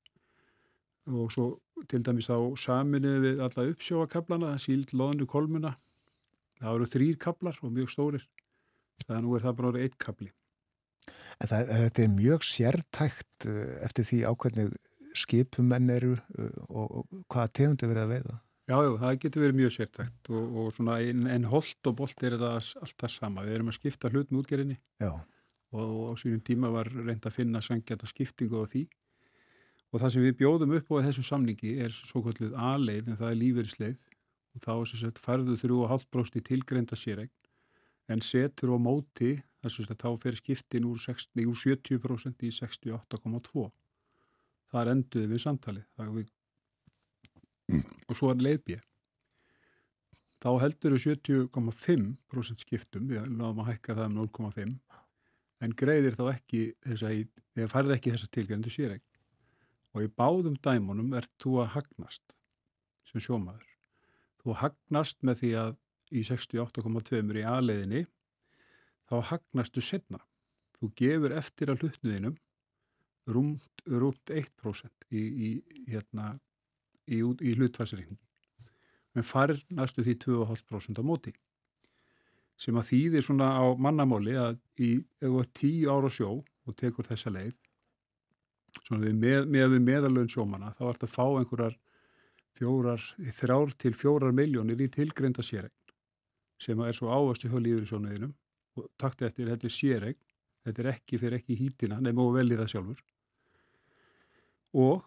Og svo til dæmis þá saminu við alla uppsjóakablana, síld, loðnu, kolmuna. Það eru þrýr kablar og mjög stórir. Það nú er það bara orðið eitt kabli. En það, þetta er mjög sértækt uh, eftir því ákveðni skipum menn eru uh, og, og hvaða tegundu verið að veiða. Já, já, það getur verið mjög sértækt og, og svona en, en holt og bolt er þetta alltaf sama. Við erum að skipta hlut með útgerinni Já. og á sínum tíma var reynd að finna sangjata skiptingu á því. Og það sem við bjóðum upp á þessum samningi er svo kalluð A-leið en það er lífeyrisleið og þá er sem sagt færðu 3,5% í tilgreinda séregn en setur á móti þess að þá fer skiptin úr, 60, úr 70% í 68,2. Það er enduð við samtalið. Það við og svo er leiðbjö þá heldur þau 70,5% skiptum, við náðum að hækka það um 0,5 en greiðir þá ekki þessa, eða færði ekki þessa tilgjendu sérregn og í báðum dæmunum ert þú að hagnast sem sjómaður. Þú hagnast með því að í 68,2 í aðleiðinni þá hagnastu setna. Þú gefur eftir að hlutnuðinum rúmt, rúmt 1% í, í, hérna, í, í hlutfæsreikningi en farir næstu því 2,5% á móti sem að þýðir svona á mannamóli að í, er 10 ára sjó og tekur þessa leið svona við með, með við meðalögn sjómana þá ert að fá einhverjar fjórar, þrjár til fjórar miljónir í tilgreinda sérregn sem er svo ávastu hjá lífur í sjónuðinum og takt eftir, þetta er sérregn þetta er ekki fyrir ekki hítina nefnum og velið það sjálfur. Og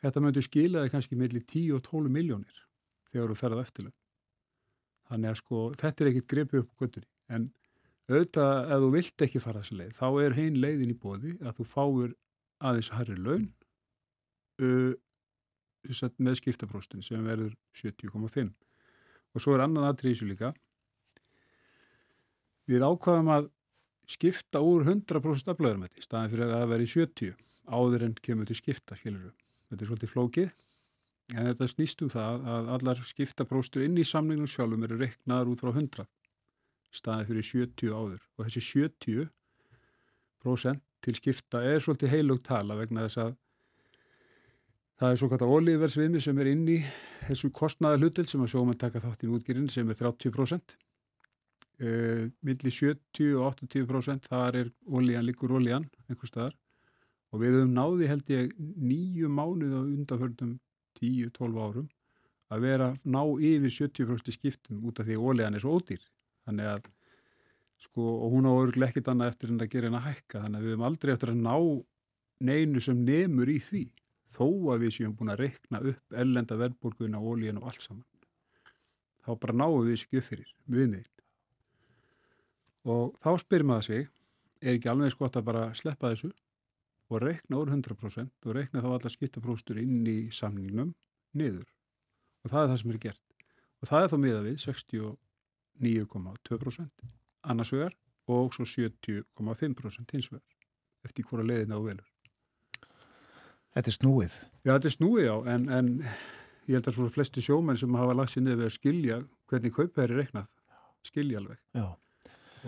þetta möndi skilaði kannski melli 10 og 12 miljónir þegar þú ferðað eftirlega. Þannig að sko þetta er ekkit grepið upp göttunni en auðvitað ef þú vilt ekki fara þessi leið þá er hein leiðin í bóði að þú fáir aðeins harri laun uh, með skiptapróstin sem verður 70,5 og svo er annað aðtrýðisu líka. Við ákvaðum að skipta úr 100% afblöðarmætti staðin fyrir að það veri 70 áður en kemur til skipta, skilur þetta er svolítið flókið En þetta snýst um það að allar skiptapróstur inn í samningnum sjálfum eru reiknaðar út frá 100 staðið fyrir 70 áður og þessi 70% til skipta er svolítið heilug tala vegna þess að það er svo kvært að ólíðversviðmi sem er inn í þessu kostnaða hlutil sem að sjóman taka þátt í útgýrin sem er 30%. Uh, millir 70 og 80% þar er ólíðan líkur ólíðan einhver staðar og við höfum náði held ég nýju mánuð á undanförnum 10-12 árum að vera ná yfir 70% skiptum út af því ólegan er svo ódýr. Þannig að sko og hún á örguleg ekkit annað eftir en að gera henn að hækka. Þannig að við höfum aldrei eftir að ná neinu sem nemur í því þó að við séum búin að rekna upp ellenda verðbólguna, ólíðan og allt saman. Þá bara náum við þessu göfyrir viðmiðin og þá spyrir maður sig er ekki alveg skott að bara sleppa þessu og reikna úr 100% og reikna þá alla skiptapróstur inn í samningnum niður. Og það er það sem er gert. Og það er þá miða við 69,2% annars vegar og svo 70,5% hins vegar eftir hvora leiðina og velur. Þetta er snúið. Já, þetta er snúið já, en, en ég held að svona flesti sjómenn sem hafa lagt sér niður við að skilja hvernig kaupæri er reiknað skilja alveg. Já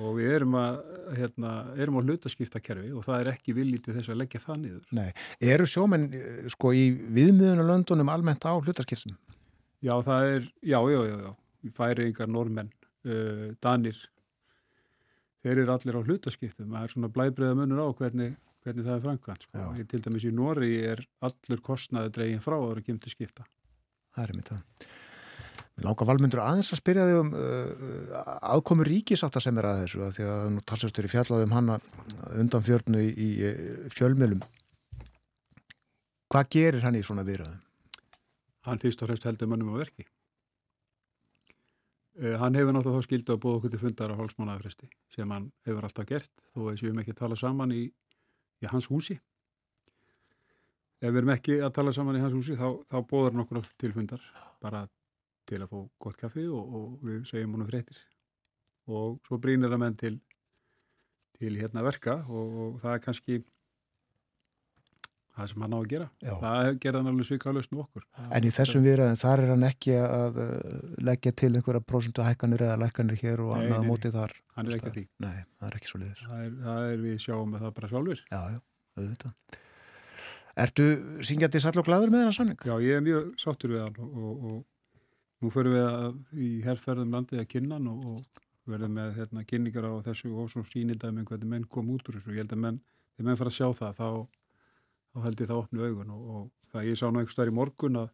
og við erum að, hérna, erum að hlutaskiptakerfi og það er ekki viljítið þess að leggja það niður. Nei, eru sjómenn sko í viðmiðuna löndunum almennt á hlutaskiptum? Já, það er, já, já, já, já, færi yngar normenn, uh, danir, þeir eru allir á hlutaskiptum, það er svona blæbreiða munur á hvernig, hvernig það er framkvæmt, sko. Til dæmis í Nóri er allur kostnaði dregin frá að vera kemur til skipta. Það er mitt það. Mér langar valmyndur aðeins að spyrja þig um uh, aðkomu ríkisáta sem er að þessu að því að nú talsastur í fjallaðum hanna undan fjörnu í, í fjölmjölum. Hvað gerir hann í svona viðröðum? Hann fyrst og fremst heldur mönnum á verki. Uh, hann hefur náttúrulega þá skildið að búa okkur til fundar á hálsmánaðafresti sem hann hefur alltaf gert þó að séum ekki að tala saman í, í hans húsi. Ef við erum ekki að tala saman í hans húsi þá, þá bóðar hann okkur til fundar bara að til að fá gott kaffi og, og við segjum húnum fréttir. Og svo brínir það menn til, til hérna verka og, og það er kannski það sem hann á að gera. Já. það gerða hann alveg svika á lausnum okkur. En í þessum viðræðin þar er hann ekki að leggja til einhverja prosentu hækkanir eða lækkanir hér og annað mótið þar. Hann er ekki að því. Nei, það er ekki svo liður það er, það er við sjáum með það bara sjálfur Já, já, auðvitað. Ertu syngjandi sall og gladur með þennan sanning? Já, ég er mjög sáttur við hann og, og, og Nú förum við að, í herrferðum landið að kynna og, og verðum með hérna, kynningar á þessu og svo sínildæmi um hvernig menn kom út úr þessu. Ég held að menn, þegar menn fara að sjá það, þá, þá held ég það opnu augun og, og það ég sá nú einhver starf í morgun að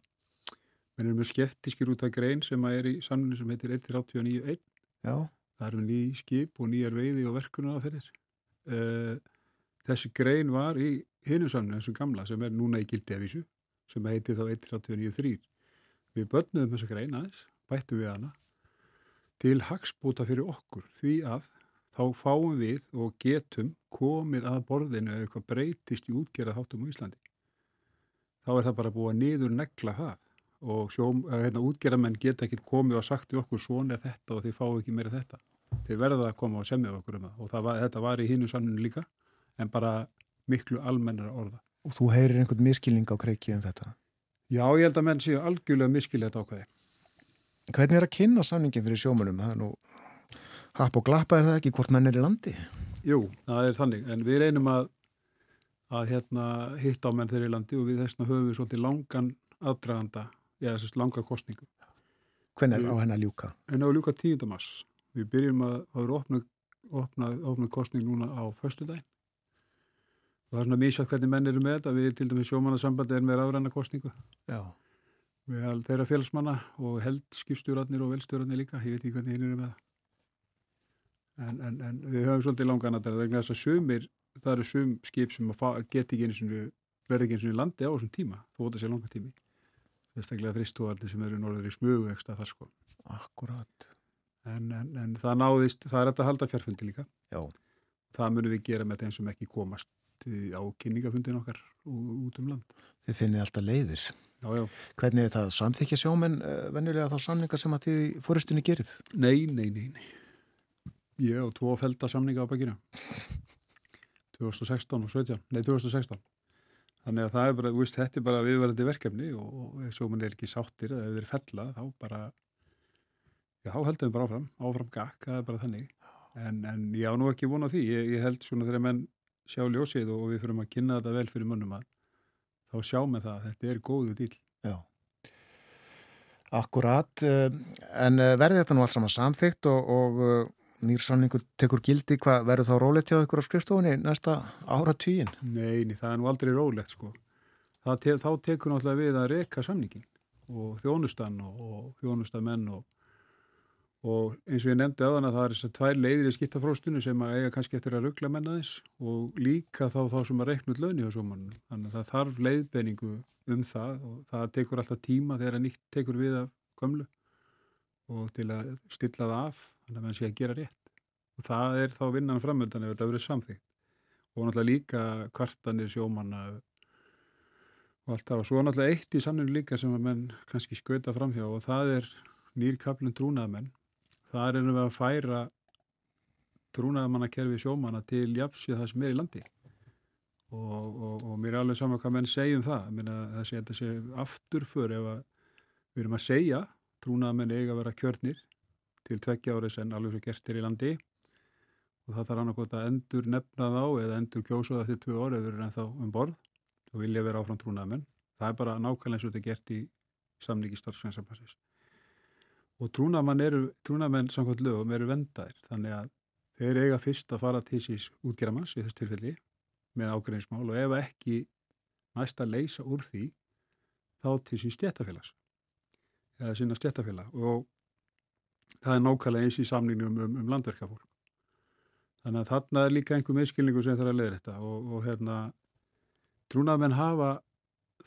menn er mjög skeftískir út af grein sem að er í samlunni sem heitir 1.89.1. Já. Það eru ný skip og nýjar veiði og verkunar að fyrir. Uh, eh, þessi grein var í hinu samlunni, þessu gamla, sem er núna í gildi af þessu, sem heitir þá 1.89.3 við börnum þessa grein aðeins, bættu við hana til hagsbúta fyrir okkur því að þá fáum við og getum komið að borðinu eða eitthvað breytist í útgerða þáttum á Íslandi. Þá er það bara búið að niður negla það og sjóm, eh, hérna, útgerðamenn geta ekki komið og sagt í okkur svona er þetta og þið fáu ekki meira þetta. Þeir verða að koma og semja okkur um það og það var, þetta var í hínu sanninu líka en bara miklu almennara orða. Og þú heyrir einhvern miskilning á kreiki um þetta. Já, ég held að menn séu algjörlega miskilja þetta ákveði. Hvernig er að kynna samningin fyrir sjómunum? Það er nú happ og glappa er það ekki hvort menn er í landi? Jú, það er þannig, en við reynum að, að hérna, hitta á menn þeirri landi og við þessna höfum við svolítið langan aðdraganda, já þessast langa kostningu. Hvernig er á henn að ljúka? En á ljúka 10. mars, við byrjum að, það eru opnuð opnað, opnað kostning núna á föstudaginn. Og það er svona mísjátt hvernig menn eru með þetta, við til dæmis sjómannasambandi er með rafræna kostningu. Já. Við held þeirra félagsmanna og held skipstjórarnir og velstjórarnir líka, ég veit ekki hvernig hinn eru með það. En, en, en við höfum svolítið langan að það vegna þess að sumir, það eru sum skip sem geta ekki eins og verði ekki eins og landi á þessum tíma, þó þetta sé langa tími. Þessaklega þristóðarnir sem eru norður í smugu ekstra þar sko. Akkurat. En, en, en það náðist, það er þetta að halda fjárfundi líka. Já. Það munum við gera með þeim sem ekki komast í- á kynningafundin okkar út um land. Þið finnið alltaf leiðir. Já, já. Hvernig er það samþykja sjómenn uh, venjulega þá samninga sem að þið í fóristunni gerið? Nei, nei, nei, nei. Ég og tvo felda samninga á bakinu. 2016 og 17. Nei, 2016. Þannig að það er bara, þú veist, þetta er bara viðverðandi verkefni og, ef sjómenn er ekki sáttir eða ef þeir fella, þá bara, já, þá heldum við bara áfram, áfram gakk, það er bara þannig. En, en ég á nú ekki vona því, ég, ég held svona þegar menn sjá ljósið og við fyrum að kynna þetta vel fyrir mönnum að þá sjá með það að þetta er góðu dýl. Já. Akkurat, uh, en uh, verði þetta nú allt saman samþygt og, og uh, nýr samningur tekur gildi, hvað verður þá rólegt hjá ykkur á skrifstofunni næsta ára tíin? Nei, nei, það er nú aldrei rólegt sko. Te þá tekur náttúrulega við að reka samningin og þjónustan og, og þjónustamenn og, og eins og ég nefndi aðan að það er þess að tvær leiðir í skiptafróstunni sem að eiga kannski eftir að ruggla menna þess og líka þá þá sem að reikna út launi á sjómanum. Þannig að það þarf leiðbenningu um það og það tekur alltaf tíma þegar að nýtt tekur við af gömlu og til að stilla það af þannig að mann sé að gera rétt. Og það er þá vinnan framöndan ef þetta verið samþýtt og náttúrulega líka kvartanir sjómanna og allt það og svo náttúrulega eitt í sanninu líka sem að menn kannski skauta framhjá og það er nýrkaplun trúnaðamenn þar erum við að færa trúnaðamannakerfi sjómanna til jafnsið það sem er í landi og, og, og mér er alveg saman hvað menn segjum það Meina, það sé þetta sé afturför ef við erum að segja trúnaðamenn eiga að vera kjörnir til tveggja árið sen alveg svo gert er í landi og það þarf annarkot að endur nefna þá eða endur kjósa það eftir tvö orð ef við erum ennþá um borð og vilja vera áfram trúnaðamenn. Það er bara nákvæmlega eins og þetta er gert í samningi starfsgrænsambansins. Og trúnaðmenn eru, trúnaðmenn samkvæmt lögum eru vendaðir, þannig að þeir eiga fyrst að fara til síns útgerðamanns í þess tilfelli með ágreinsmál og ef ekki næst að leysa úr því þá til síns stjættafélags eða sína stjættafélag og það er nákvæmlega eins í samningnum um, um, landverkafólk. Þannig að þarna er líka einhver meðskilningu sem þarf að leiða þetta og, og hérna trúnaðmenn hafa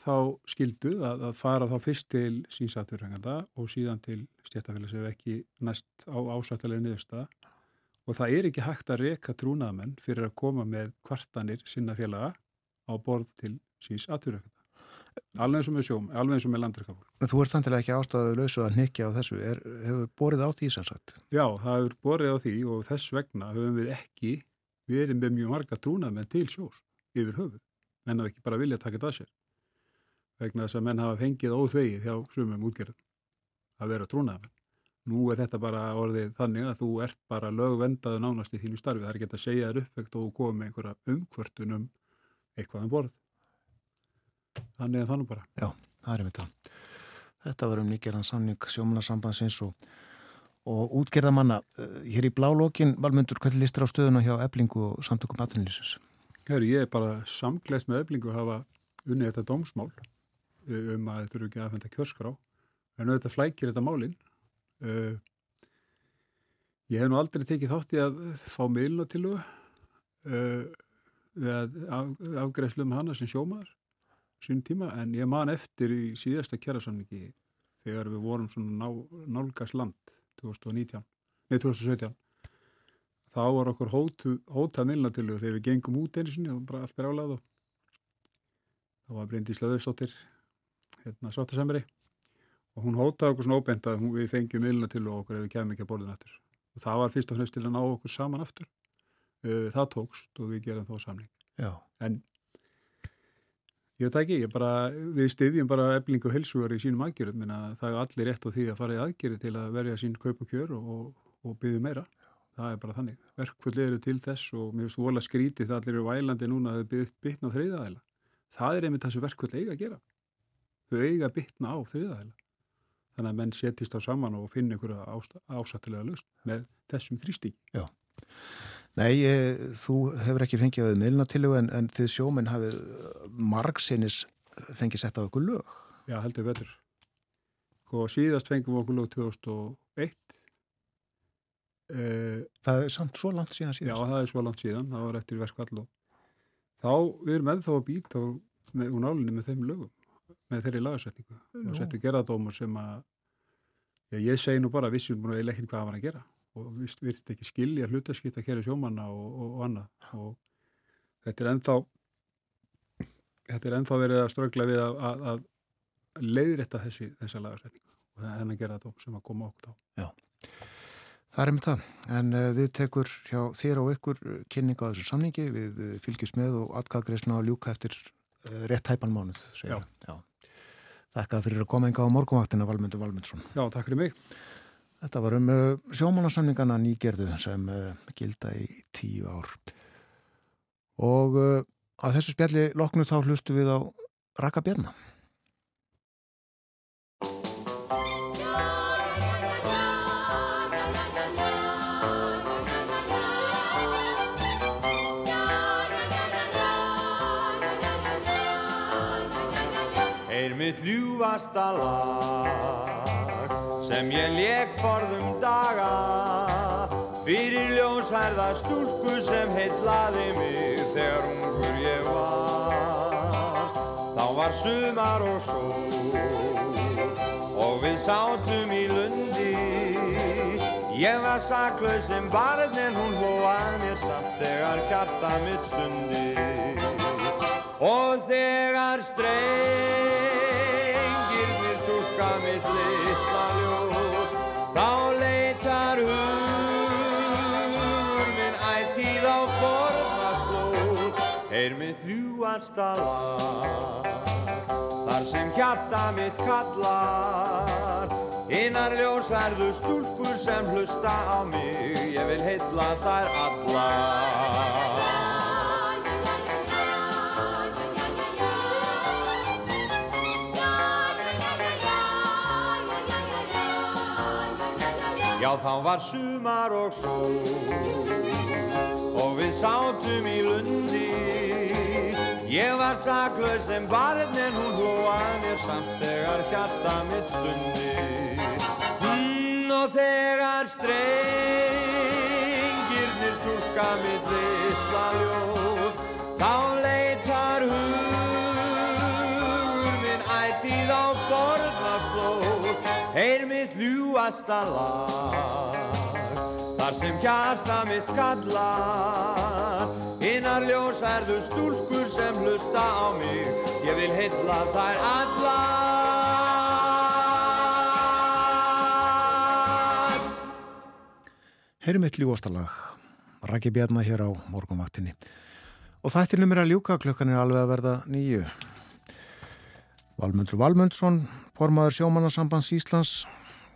þá skildu að, að fara þá fyrst til sínsatverfenganda og síðan til stjættafélags ef ekki næst á ásættilega niðurstaða og það er ekki hægt að reka trúnaðmenn fyrir að koma með kvartanir sinna félaga á borð til síns atverfenganda. Alveg eins og með sjóm, alveg eins og með landverkafólk. Þú ert þantilega ekki ástæðu lausu að nikja á þessu, er, hefur borið á því sem sagt? Já, það hefur borðið á því og þess vegna höfum við ekki verið með mjög marga trúnaðmenn til sjós yfir höfuð. Menn hafa ekki bara viljað taka þetta að sér. Vegna þess að menn hafa fengið óþvegið hjá sumum útgerðum að vera trúnaðmenn. Nú er þetta bara orðið þannig að þú ert bara lögvendaðu nánast í þínu starfi. Það er ekki að segja þér uppvegt og koma með einhverja umkvörtun um eitthvað um borð. Þannig er þannig bara. Já, það er um þetta. Þetta var um nýgerðan samning sjómanarsambansins og, og útgerðamanna. Uh, Hér í blálókin, Valmundur, hvernig listir á stöðuna hjá eblingu og samtökum atvinnlýsins? Herri, ég er bara samgleist með öflingu að hafa unnið þetta dómsmál um að þetta eru ekki aðfenda kjörskrá. En auðvitað flækir þetta málinn uh, ég hef nú aldrei tekið þátt í að fá miðluna til þú uh, við af, afgreðslu um hana sem sjómaður sín tíma. En ég man eftir í síðasta kjærasamningi þegar við vorum svona ná, nálgast land 2019, nei 2017 þá var okkur hótu, hótað milnatölu þegar við gengum út sinni og bara allt er álað og þá var Bryndi Slöðurstóttir hérna sáttasemri og hún hótaði okkur svona óbent að hún, við fengjum ylna til okkur ef við kemum ekki að borðin aftur. Og það var fyrst og fremst til að ná okkur saman aftur. Uh, það tókst og við gerum þá samning. Já, en ég veit ekki, ég bara, við styðjum bara eflingu helsugar í sínum aðgerðum. Það er allir rétt á því að fara í aðgerði til að verja sín kaup og kjör og, og byggja meira. Það er bara þannig, verkfull eru til þess og mér finnst vola skrítið það allir eru vælandi núna að bytna á þriðaðila það er einmitt þessu verkfull eiga að gera þau eiga að bytna á þriðaðila þannig að menn setjist á saman og finna einhverja ásattilega löst með þessum þrýstík Nei, ég, þú hefur ekki fengið að meilina til en, en þið sjóminn hafið margsinnis fengið sett á okkur lög. Já, heldur betur. Og síðast fengum við okkur lög 2001 uh, Það er samt svo langt síðan Já, síðast. það er svo langt síðan, það var eftir verkvall og þá, við erum ennþá að býta úr nálinni með þeim lögum með þeirri lagasetningu og settu gerðadómur sem að já, ég segi nú bara að vissum búin að eiginlega ekkert hvað hann var að gera og við virt ekki skilja hlutaskipta kæri sjómanna og, og, og annað og þetta er ennþá þetta er ennþá verið að strögla við að, að, að leiðrétta þessi, þessa lagasetningu og það er henni að gera þetta sem að koma okkur á Það er með það. En uh, við tekur hjá þér og ykkur uh, kynninga á þessu samningi. Við uh, fylgjum með og atkakreisna að ljúka eftir uh, rétt hæpan mánuð. segir Já. Já. Þakka fyrir að koma enga á morgunvaktina Valmundur Valmundsson. Já, takk fyrir mig Þetta var um uh, sjómánasamningana nýgerðu sem uh, gilda í tíu ár. Og uh, að þessu spjalli loknu þá hlustu við á Raka Bjarna. Mitt ljúfasta lag sem ég lék forðum daga. Fyrir ljónsærða stúlku sem heitlaði mig þegar ungur ég var. Þá var sumar og sól og við sátum í lundi. Ég var saklaus sem barn en hún hlóað mér samt þegar kjarta mitt stundi. Og þegar mitt litla ljóð Þá leitar hugur minn ætíð á forna slóð Er mitt ljúasta lag Þar sem hjarta mitt kallar Einar ljósærðu stúlkur sem hlusta á mig Ég vil heilla þær allar þá var sumar og sól og við sátum í lundi. Ég var saklaus sem barn en hún hlóað mér samt þegar hjarta mitt stundi. Mm, og þegar strengirnir túlka mitt litla ljóð, þá Heyr mitt ljúasta lag Þar sem hjarta mitt kallar Innar ljósærðu stúlkur sem hlusta á mig Ég vil heilla þær allar Heyrum eitt ljúastalag, Raki Bjarna hér á morgunvaktinni. Og þættinum er að ljúka, klukkan er alveg að verða nýju. Valmundur Valmundsson, formaður sjómannasambands Íslands,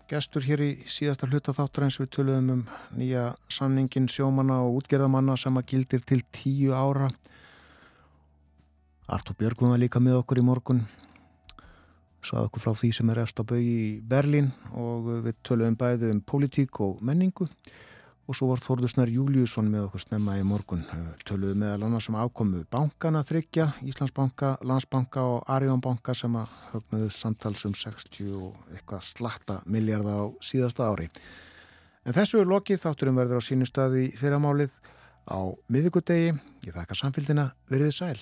gestur hér í síðasta hluta þáttur eins við töluðum um nýja samningin sjómanna og útgerðamanna sem að gildir til tíu ára. Artur Björgum var líka með okkur í morgun, saði okkur frá því sem er efst á bau í Berlín og við töluðum bæði um pólitík og menningu og svo var Þórður Snær Júliusson með okkur snemma í morgun. Töluðu meðal annars um ákomu bankana þryggja, Íslandsbanka, Landsbanka og Arjónbanka sem að höfnuðu samtals um 60 og eitthvað slatta miljardar á síðasta ári. En þessu er lokið, þátturum verður á sínu staði fyrramálið á miðugudegi. Ég þakka samfélgina, verið sæl.